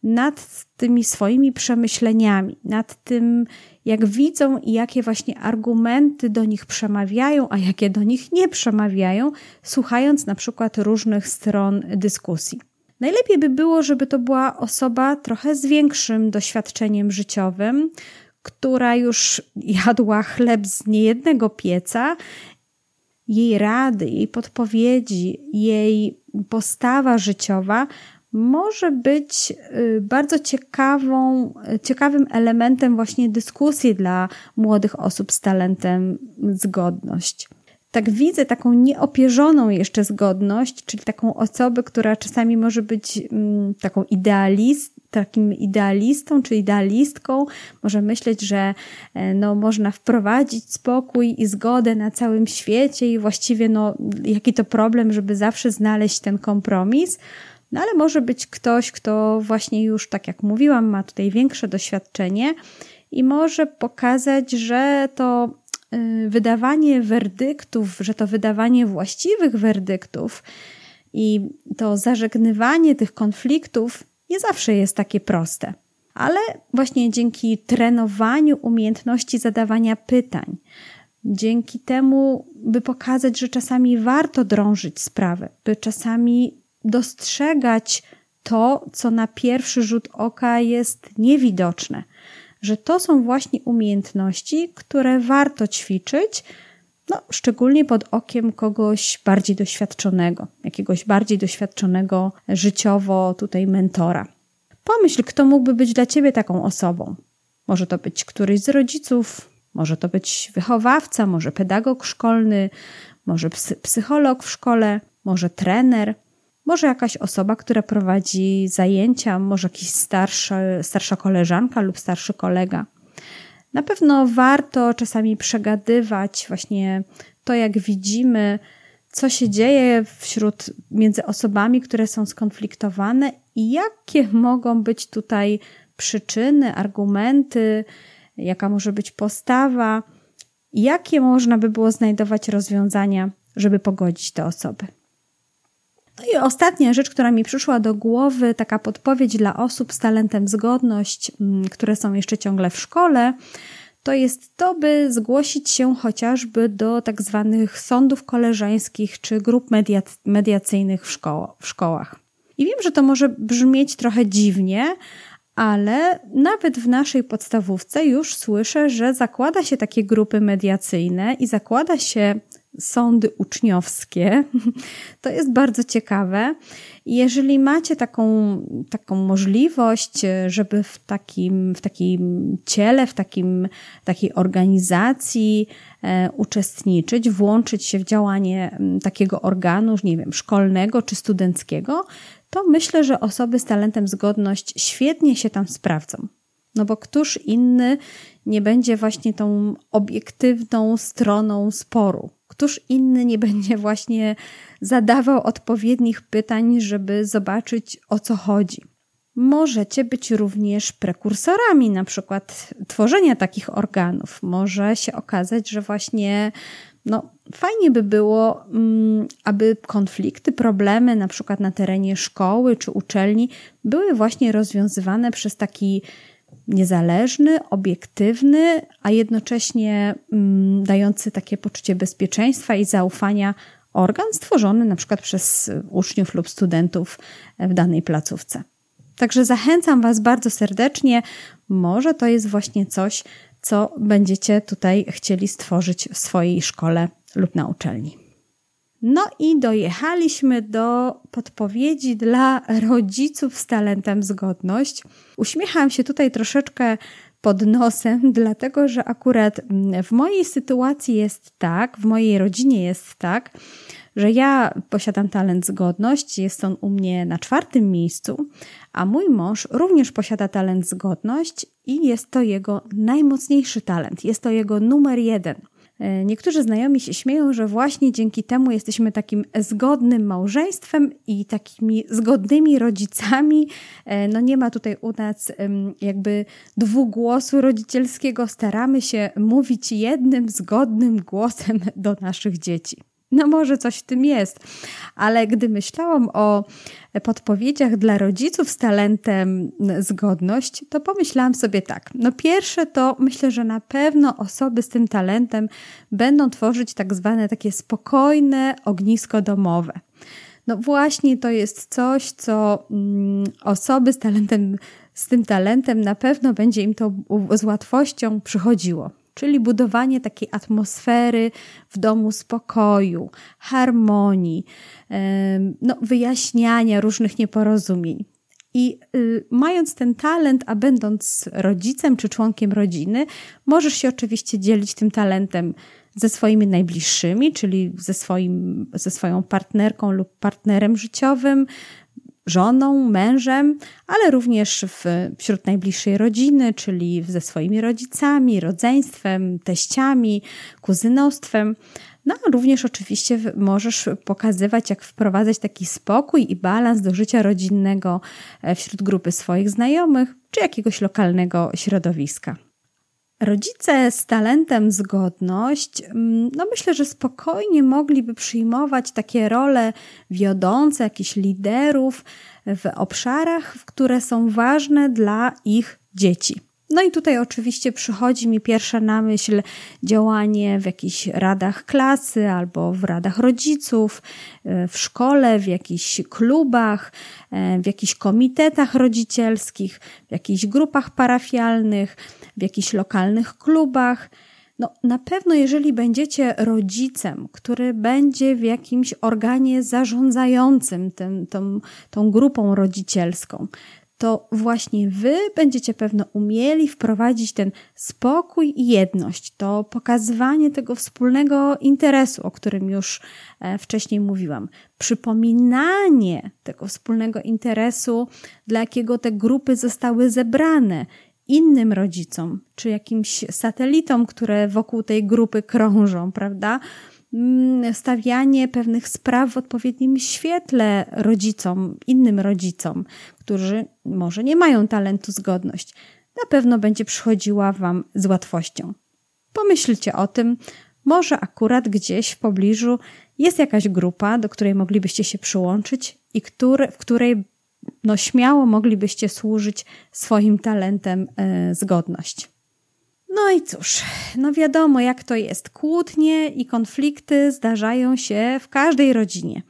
nad tymi swoimi przemyśleniami, nad tym, jak widzą i jakie właśnie argumenty do nich przemawiają, a jakie do nich nie przemawiają, słuchając na przykład różnych stron dyskusji. Najlepiej by było, żeby to była osoba trochę z większym doświadczeniem życiowym, która już jadła chleb z niejednego pieca. Jej rady, jej podpowiedzi, jej postawa życiowa może być y, bardzo ciekawą, ciekawym elementem właśnie dyskusji dla młodych osób z talentem zgodność. Tak widzę taką nieopierzoną jeszcze zgodność, czyli taką osobę, która czasami może być mm, taką idealist, takim idealistą czy idealistką, może myśleć, że e, no, można wprowadzić spokój i zgodę na całym świecie i właściwie no, jaki to problem, żeby zawsze znaleźć ten kompromis. No ale może być ktoś, kto właśnie już, tak jak mówiłam, ma tutaj większe doświadczenie i może pokazać, że to y, wydawanie werdyktów, że to wydawanie właściwych werdyktów i to zażegnywanie tych konfliktów nie zawsze jest takie proste. Ale właśnie dzięki trenowaniu umiejętności zadawania pytań, dzięki temu, by pokazać, że czasami warto drążyć sprawę, by czasami dostrzegać to, co na pierwszy rzut oka jest niewidoczne, że to są właśnie umiejętności, które warto ćwiczyć, no, szczególnie pod okiem kogoś bardziej doświadczonego, jakiegoś bardziej doświadczonego życiowo tutaj mentora. Pomyśl, kto mógłby być dla ciebie taką osobą. Może to być któryś z rodziców, może to być wychowawca, może pedagog szkolny, może psycholog w szkole, może trener, może jakaś osoba, która prowadzi zajęcia, może jakiś starszy, starsza koleżanka lub starszy kolega. Na pewno warto czasami przegadywać właśnie to, jak widzimy, co się dzieje wśród między osobami, które są skonfliktowane i jakie mogą być tutaj przyczyny, argumenty, jaka może być postawa, jakie można by było znajdować rozwiązania, żeby pogodzić te osoby. No i ostatnia rzecz, która mi przyszła do głowy, taka podpowiedź dla osób z talentem zgodność, mm, które są jeszcze ciągle w szkole, to jest to, by zgłosić się chociażby do tak zwanych sądów koleżeńskich czy grup mediacyjnych w, w szkołach. I wiem, że to może brzmieć trochę dziwnie, ale nawet w naszej podstawówce już słyszę, że zakłada się takie grupy mediacyjne i zakłada się sądy uczniowskie. To jest bardzo ciekawe. Jeżeli macie taką, taką możliwość, żeby w takim, w takim ciele, w takim, takiej organizacji e, uczestniczyć, włączyć się w działanie takiego organu, nie wiem, szkolnego czy studenckiego, to myślę, że osoby z talentem zgodność świetnie się tam sprawdzą. No bo któż inny nie będzie właśnie tą obiektywną stroną sporu? Któż inny nie będzie właśnie zadawał odpowiednich pytań, żeby zobaczyć o co chodzi? Możecie być również prekursorami, na przykład tworzenia takich organów. Może się okazać, że właśnie no, fajnie by było, mm, aby konflikty, problemy, na przykład na terenie szkoły czy uczelni, były właśnie rozwiązywane przez taki niezależny, obiektywny, a jednocześnie mm, dający takie poczucie bezpieczeństwa i zaufania organ stworzony na przykład przez uczniów lub studentów w danej placówce. Także zachęcam Was bardzo serdecznie. Może to jest właśnie coś, co będziecie tutaj chcieli stworzyć w swojej szkole lub na uczelni. No i dojechaliśmy do podpowiedzi dla rodziców z talentem zgodność. Uśmiecham się tutaj troszeczkę pod nosem, dlatego że akurat w mojej sytuacji jest tak, w mojej rodzinie jest tak, że ja posiadam talent zgodność, jest on u mnie na czwartym miejscu, a mój mąż również posiada talent zgodność i jest to jego najmocniejszy talent, jest to jego numer jeden. E, niektórzy znajomi się śmieją, że właśnie dzięki temu jesteśmy takim zgodnym małżeństwem i takimi zgodnymi rodzicami. E, no nie ma tutaj u nas jakby dwugłosu rodzicielskiego. Staramy się mówić jednym zgodnym głosem do naszych dzieci. No może coś w tym jest, ale gdy myślałam o podpowiedziach dla rodziców z talentem zgodność, to pomyślałam sobie tak. No pierwsze to myślę, że na pewno osoby z tym talentem będą tworzyć tak zwane takie spokojne ognisko domowe. No właśnie to jest coś, co mm, osoby z talentem, z tym talentem na pewno będzie im to z łatwością przychodziło czyli budowanie takiej atmosfery w domu spokoju, harmonii, no, wyjaśniania różnych nieporozumień. I y, mając ten talent, a będąc rodzicem czy członkiem rodziny, możesz się oczywiście dzielić tym talentem ze swoimi najbliższymi, czyli ze, swoim, ze swoją partnerką lub partnerem życiowym, żoną, mężem, ale również wśród najbliższej rodziny, czyli ze swoimi rodzicami, rodzeństwem, teściami, kuzynostwem. No, również oczywiście możesz pokazywać, jak wprowadzać taki spokój i balans do życia rodzinnego e, wśród grupy swoich znajomych czy jakiegoś lokalnego środowiska. Rodzice z talentem zgodność, mm, no myślę, że spokojnie mogliby przyjmować takie role wiodące, jakichś liderów w obszarach, które są ważne dla ich dzieci. No i tutaj oczywiście przychodzi mi pierwsza na myśl działanie w jakichś radach klasy albo w radach rodziców, e, w szkole, w jakichś klubach, e, w jakichś komitetach rodzicielskich, w jakichś grupach parafialnych, w jakichś lokalnych klubach. No, na pewno, jeżeli będziecie rodzicem, który będzie w jakimś organie zarządzającym tym, tą, tą grupą rodzicielską, to właśnie wy będziecie pewno umieli wprowadzić ten spokój i jedność, to pokazywanie tego wspólnego interesu, o którym już e, wcześniej mówiłam, przypominanie tego wspólnego interesu, dla jakiego te grupy zostały zebrane, innym rodzicom, czy jakimś satelitom, które wokół tej grupy krążą, prawda? Mm, stawianie pewnych spraw w odpowiednim świetle rodzicom, innym rodzicom, którzy może nie mają talentu zgodność, na pewno będzie przychodziła Wam z łatwością. Pomyślcie o tym, może akurat gdzieś w pobliżu jest jakaś grupa, do której moglibyście się przyłączyć i który, w której no, śmiało moglibyście służyć swoim talentem e, zgodność. No i cóż, no wiadomo jak to jest. Kłótnie i konflikty zdarzają się w każdej rodzinie.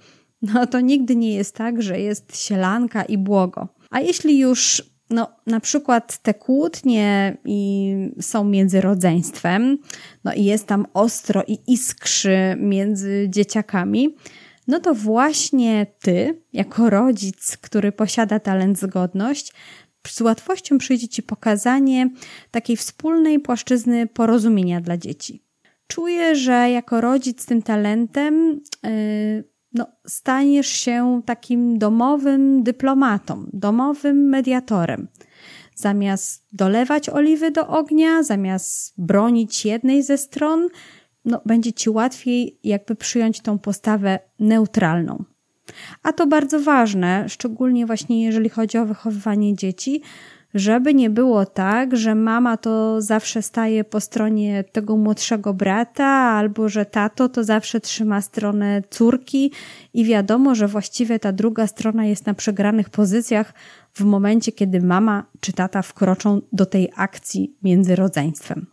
No to nigdy nie jest tak, że jest sielanka i błogo. A jeśli już no, na przykład te kłótnie i są między rodzeństwem, no i jest tam ostro i iskrzy między dzieciakami, no to właśnie ty, jako rodzic, który posiada talent zgodność, z łatwością przyjdzie Ci pokazanie takiej wspólnej płaszczyzny porozumienia dla dzieci. Czuję, że jako rodzic z tym talentem yy, no, staniesz się takim domowym dyplomatą, domowym mediatorem. Zamiast dolewać oliwy do ognia, zamiast bronić jednej ze stron, no, będzie Ci łatwiej jakby przyjąć tą postawę neutralną. A to bardzo ważne, szczególnie właśnie jeżeli chodzi o wychowywanie dzieci, żeby nie było tak, że mama to zawsze staje po stronie tego młodszego brata, albo że tato to zawsze trzyma stronę córki i wiadomo, że właściwie ta druga strona jest na przegranych pozycjach w momencie, kiedy mama czy tata wkroczą do tej akcji między rodzeństwem.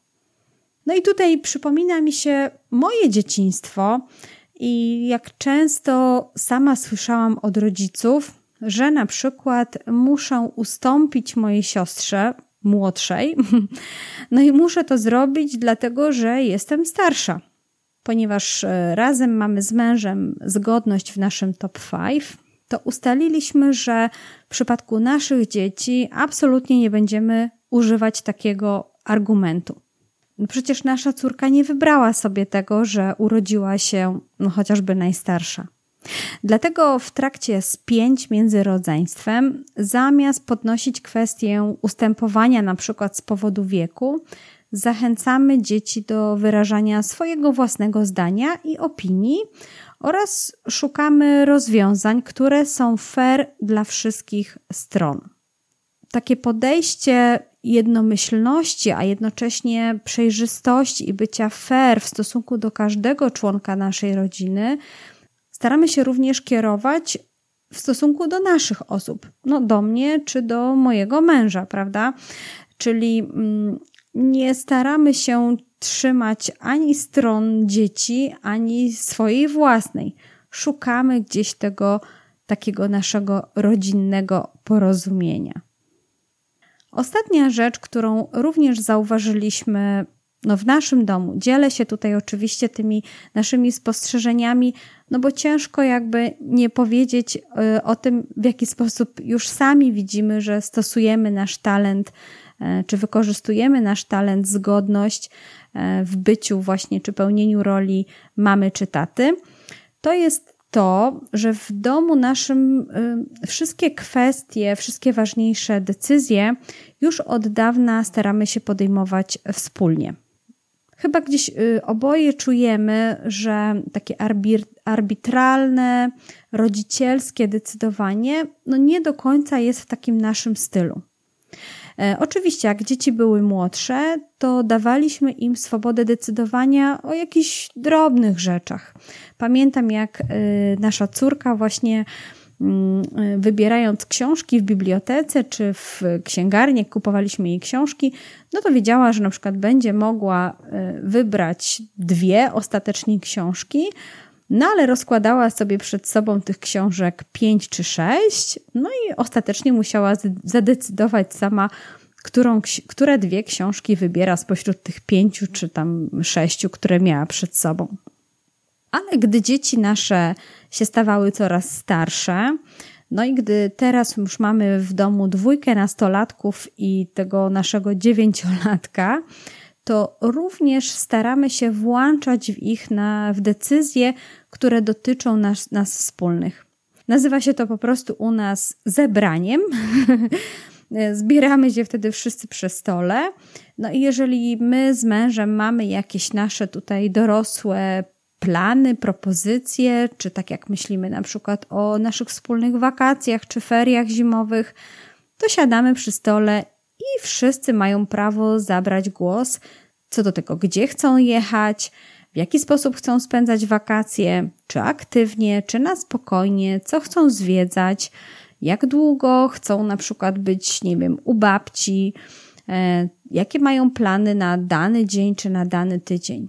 No i tutaj przypomina mi się moje dzieciństwo, i jak często sama słyszałam od rodziców, że na przykład muszę ustąpić mojej siostrze młodszej, no i muszę to zrobić dlatego, że jestem starsza. ponieważ e, razem mamy z mężem zgodność w naszym top 5, to ustaliliśmy, że w przypadku naszych dzieci absolutnie nie będziemy używać takiego argumentu. No przecież nasza córka nie wybrała sobie tego, że urodziła się no, chociażby najstarsza. Dlatego w trakcie spięć między rodzeństwem, zamiast podnosić kwestię ustępowania na przykład z powodu wieku, zachęcamy dzieci do wyrażania swojego własnego zdania i opinii oraz szukamy rozwiązań, które są fair dla wszystkich stron. Takie podejście jednomyślności, a jednocześnie przejrzystości i bycia fair w stosunku do każdego członka naszej rodziny, staramy się również kierować w stosunku do naszych osób, no do mnie czy do mojego męża, prawda? Czyli mm, nie staramy się trzymać ani stron dzieci, ani swojej własnej. Szukamy gdzieś tego takiego naszego rodzinnego porozumienia. Ostatnia rzecz, którą również zauważyliśmy no w naszym domu, dzielę się tutaj oczywiście tymi naszymi spostrzeżeniami, no bo ciężko jakby nie powiedzieć y, o tym, w jaki sposób już sami widzimy, że stosujemy nasz talent, y, czy wykorzystujemy nasz talent, zgodność y, w byciu właśnie, czy pełnieniu roli mamy czy taty. To jest to, że w domu naszym y, wszystkie kwestie, wszystkie ważniejsze decyzje już od dawna staramy się podejmować wspólnie. Chyba gdzieś y, oboje czujemy, że takie arbitralne, rodzicielskie decydowanie no nie do końca jest w takim naszym stylu. E, oczywiście, jak dzieci były młodsze, to dawaliśmy im swobodę decydowania o jakichś drobnych rzeczach. Pamiętam, jak e, nasza córka właśnie mm, e, wybierając książki w bibliotece czy w księgarni, jak kupowaliśmy jej książki, no to wiedziała, że na przykład będzie mogła wybrać dwie ostatecznie książki, no ale rozkładała sobie przed sobą tych książek pięć czy sześć, no i ostatecznie musiała zadecydować sama, którą, które dwie książki wybiera spośród tych pięciu czy tam sześciu, które miała przed sobą. Ale gdy dzieci nasze się stawały coraz starsze, no i gdy teraz już mamy w domu dwójkę nastolatków i tego naszego dziewięciolatka, to również staramy się włączać w ich na, w decyzje, które dotyczą nas, nas wspólnych. Nazywa się to po prostu u nas zebraniem. Zbieramy się wtedy wszyscy przy stole. No i jeżeli my z mężem mamy jakieś nasze tutaj dorosłe plany, propozycje, czy tak jak myślimy na przykład o naszych wspólnych wakacjach czy feriach zimowych, to siadamy przy stole i wszyscy mają prawo zabrać głos co do tego, gdzie chcą jechać, w jaki sposób chcą spędzać wakacje, czy aktywnie, czy na spokojnie, co chcą zwiedzać, jak długo chcą na przykład być, nie wiem, u babci, e, jakie mają plany na dany dzień czy na dany tydzień.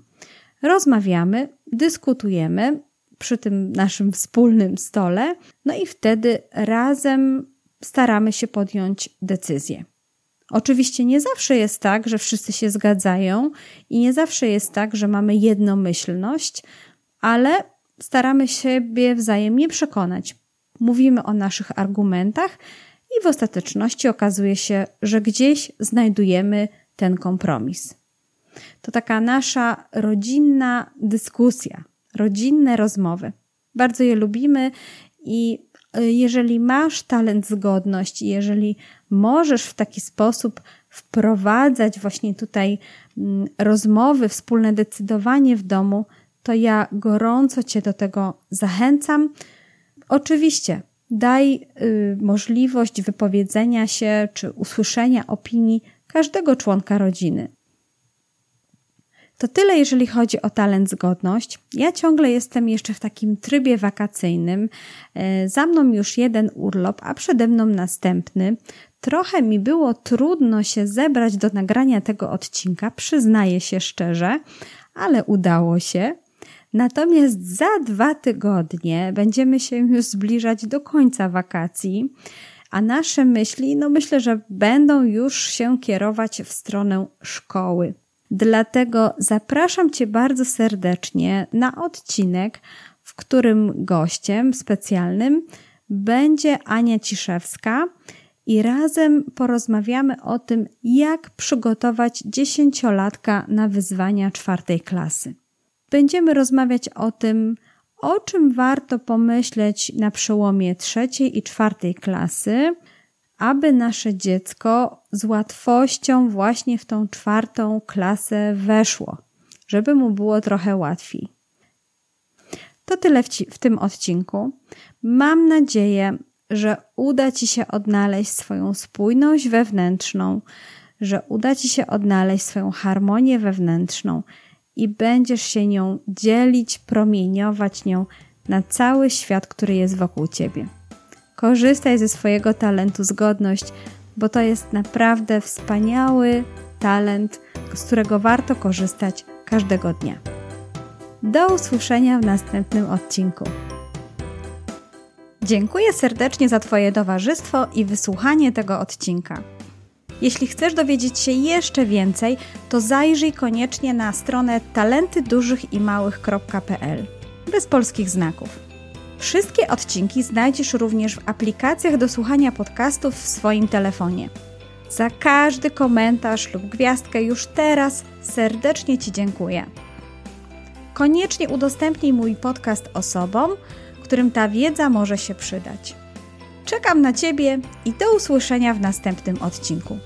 Rozmawiamy, dyskutujemy przy tym naszym wspólnym stole, no i wtedy razem staramy się podjąć decyzję. Oczywiście nie zawsze jest tak, że wszyscy się zgadzają i nie zawsze jest tak, że mamy jednomyślność, ale staramy siebie wzajemnie przekonać. Mówimy o naszych argumentach i w ostateczności okazuje się, że gdzieś znajdujemy ten kompromis. To taka nasza rodzinna dyskusja, rodzinne rozmowy. Bardzo je lubimy i jeżeli masz talent zgodność, jeżeli możesz w taki sposób wprowadzać właśnie tutaj mm, rozmowy, wspólne decydowanie w domu, to ja gorąco Cię do tego zachęcam. Oczywiście daj y, możliwość wypowiedzenia się czy usłyszenia opinii każdego członka rodziny. To tyle, jeżeli chodzi o talent zgodność. Ja ciągle jestem jeszcze w takim trybie wakacyjnym. E, za mną już jeden urlop, a przede mną następny. Trochę mi było trudno się zebrać do nagrania tego odcinka, przyznaję się szczerze, ale udało się. Natomiast za dwa tygodnie będziemy się już zbliżać do końca wakacji, a nasze myśli, no myślę, że będą już się kierować w stronę szkoły. Dlatego zapraszam Cię bardzo serdecznie na odcinek, w którym gościem specjalnym będzie Ania Ciszewska i razem porozmawiamy o tym, jak przygotować dziesięciolatka na wyzwania czwartej klasy. Będziemy rozmawiać o tym, o czym warto pomyśleć na przełomie trzeciej i czwartej klasy, aby nasze dziecko z łatwością właśnie w tą czwartą klasę weszło, żeby mu było trochę łatwiej. To tyle w, ci, w tym odcinku. Mam nadzieję, że uda Ci się odnaleźć swoją spójność wewnętrzną, że uda Ci się odnaleźć swoją harmonię wewnętrzną i będziesz się nią dzielić, promieniować nią na cały świat, który jest wokół Ciebie. Korzystaj ze swojego talentu zgodność, bo to jest naprawdę wspaniały talent, z którego warto korzystać każdego dnia. Do usłyszenia w następnym odcinku. Dziękuję serdecznie za Twoje towarzystwo i wysłuchanie tego odcinka. Jeśli chcesz dowiedzieć się jeszcze więcej, to zajrzyj koniecznie na stronę talentydużychimałych.pl bez polskich znaków. Wszystkie odcinki znajdziesz również w aplikacjach do słuchania podcastów w swoim telefonie. Za każdy komentarz lub gwiazdkę już teraz serdecznie Ci dziękuję. Koniecznie udostępnij mój podcast osobom, którym ta wiedza może się przydać. Czekam na Ciebie i do usłyszenia w następnym odcinku.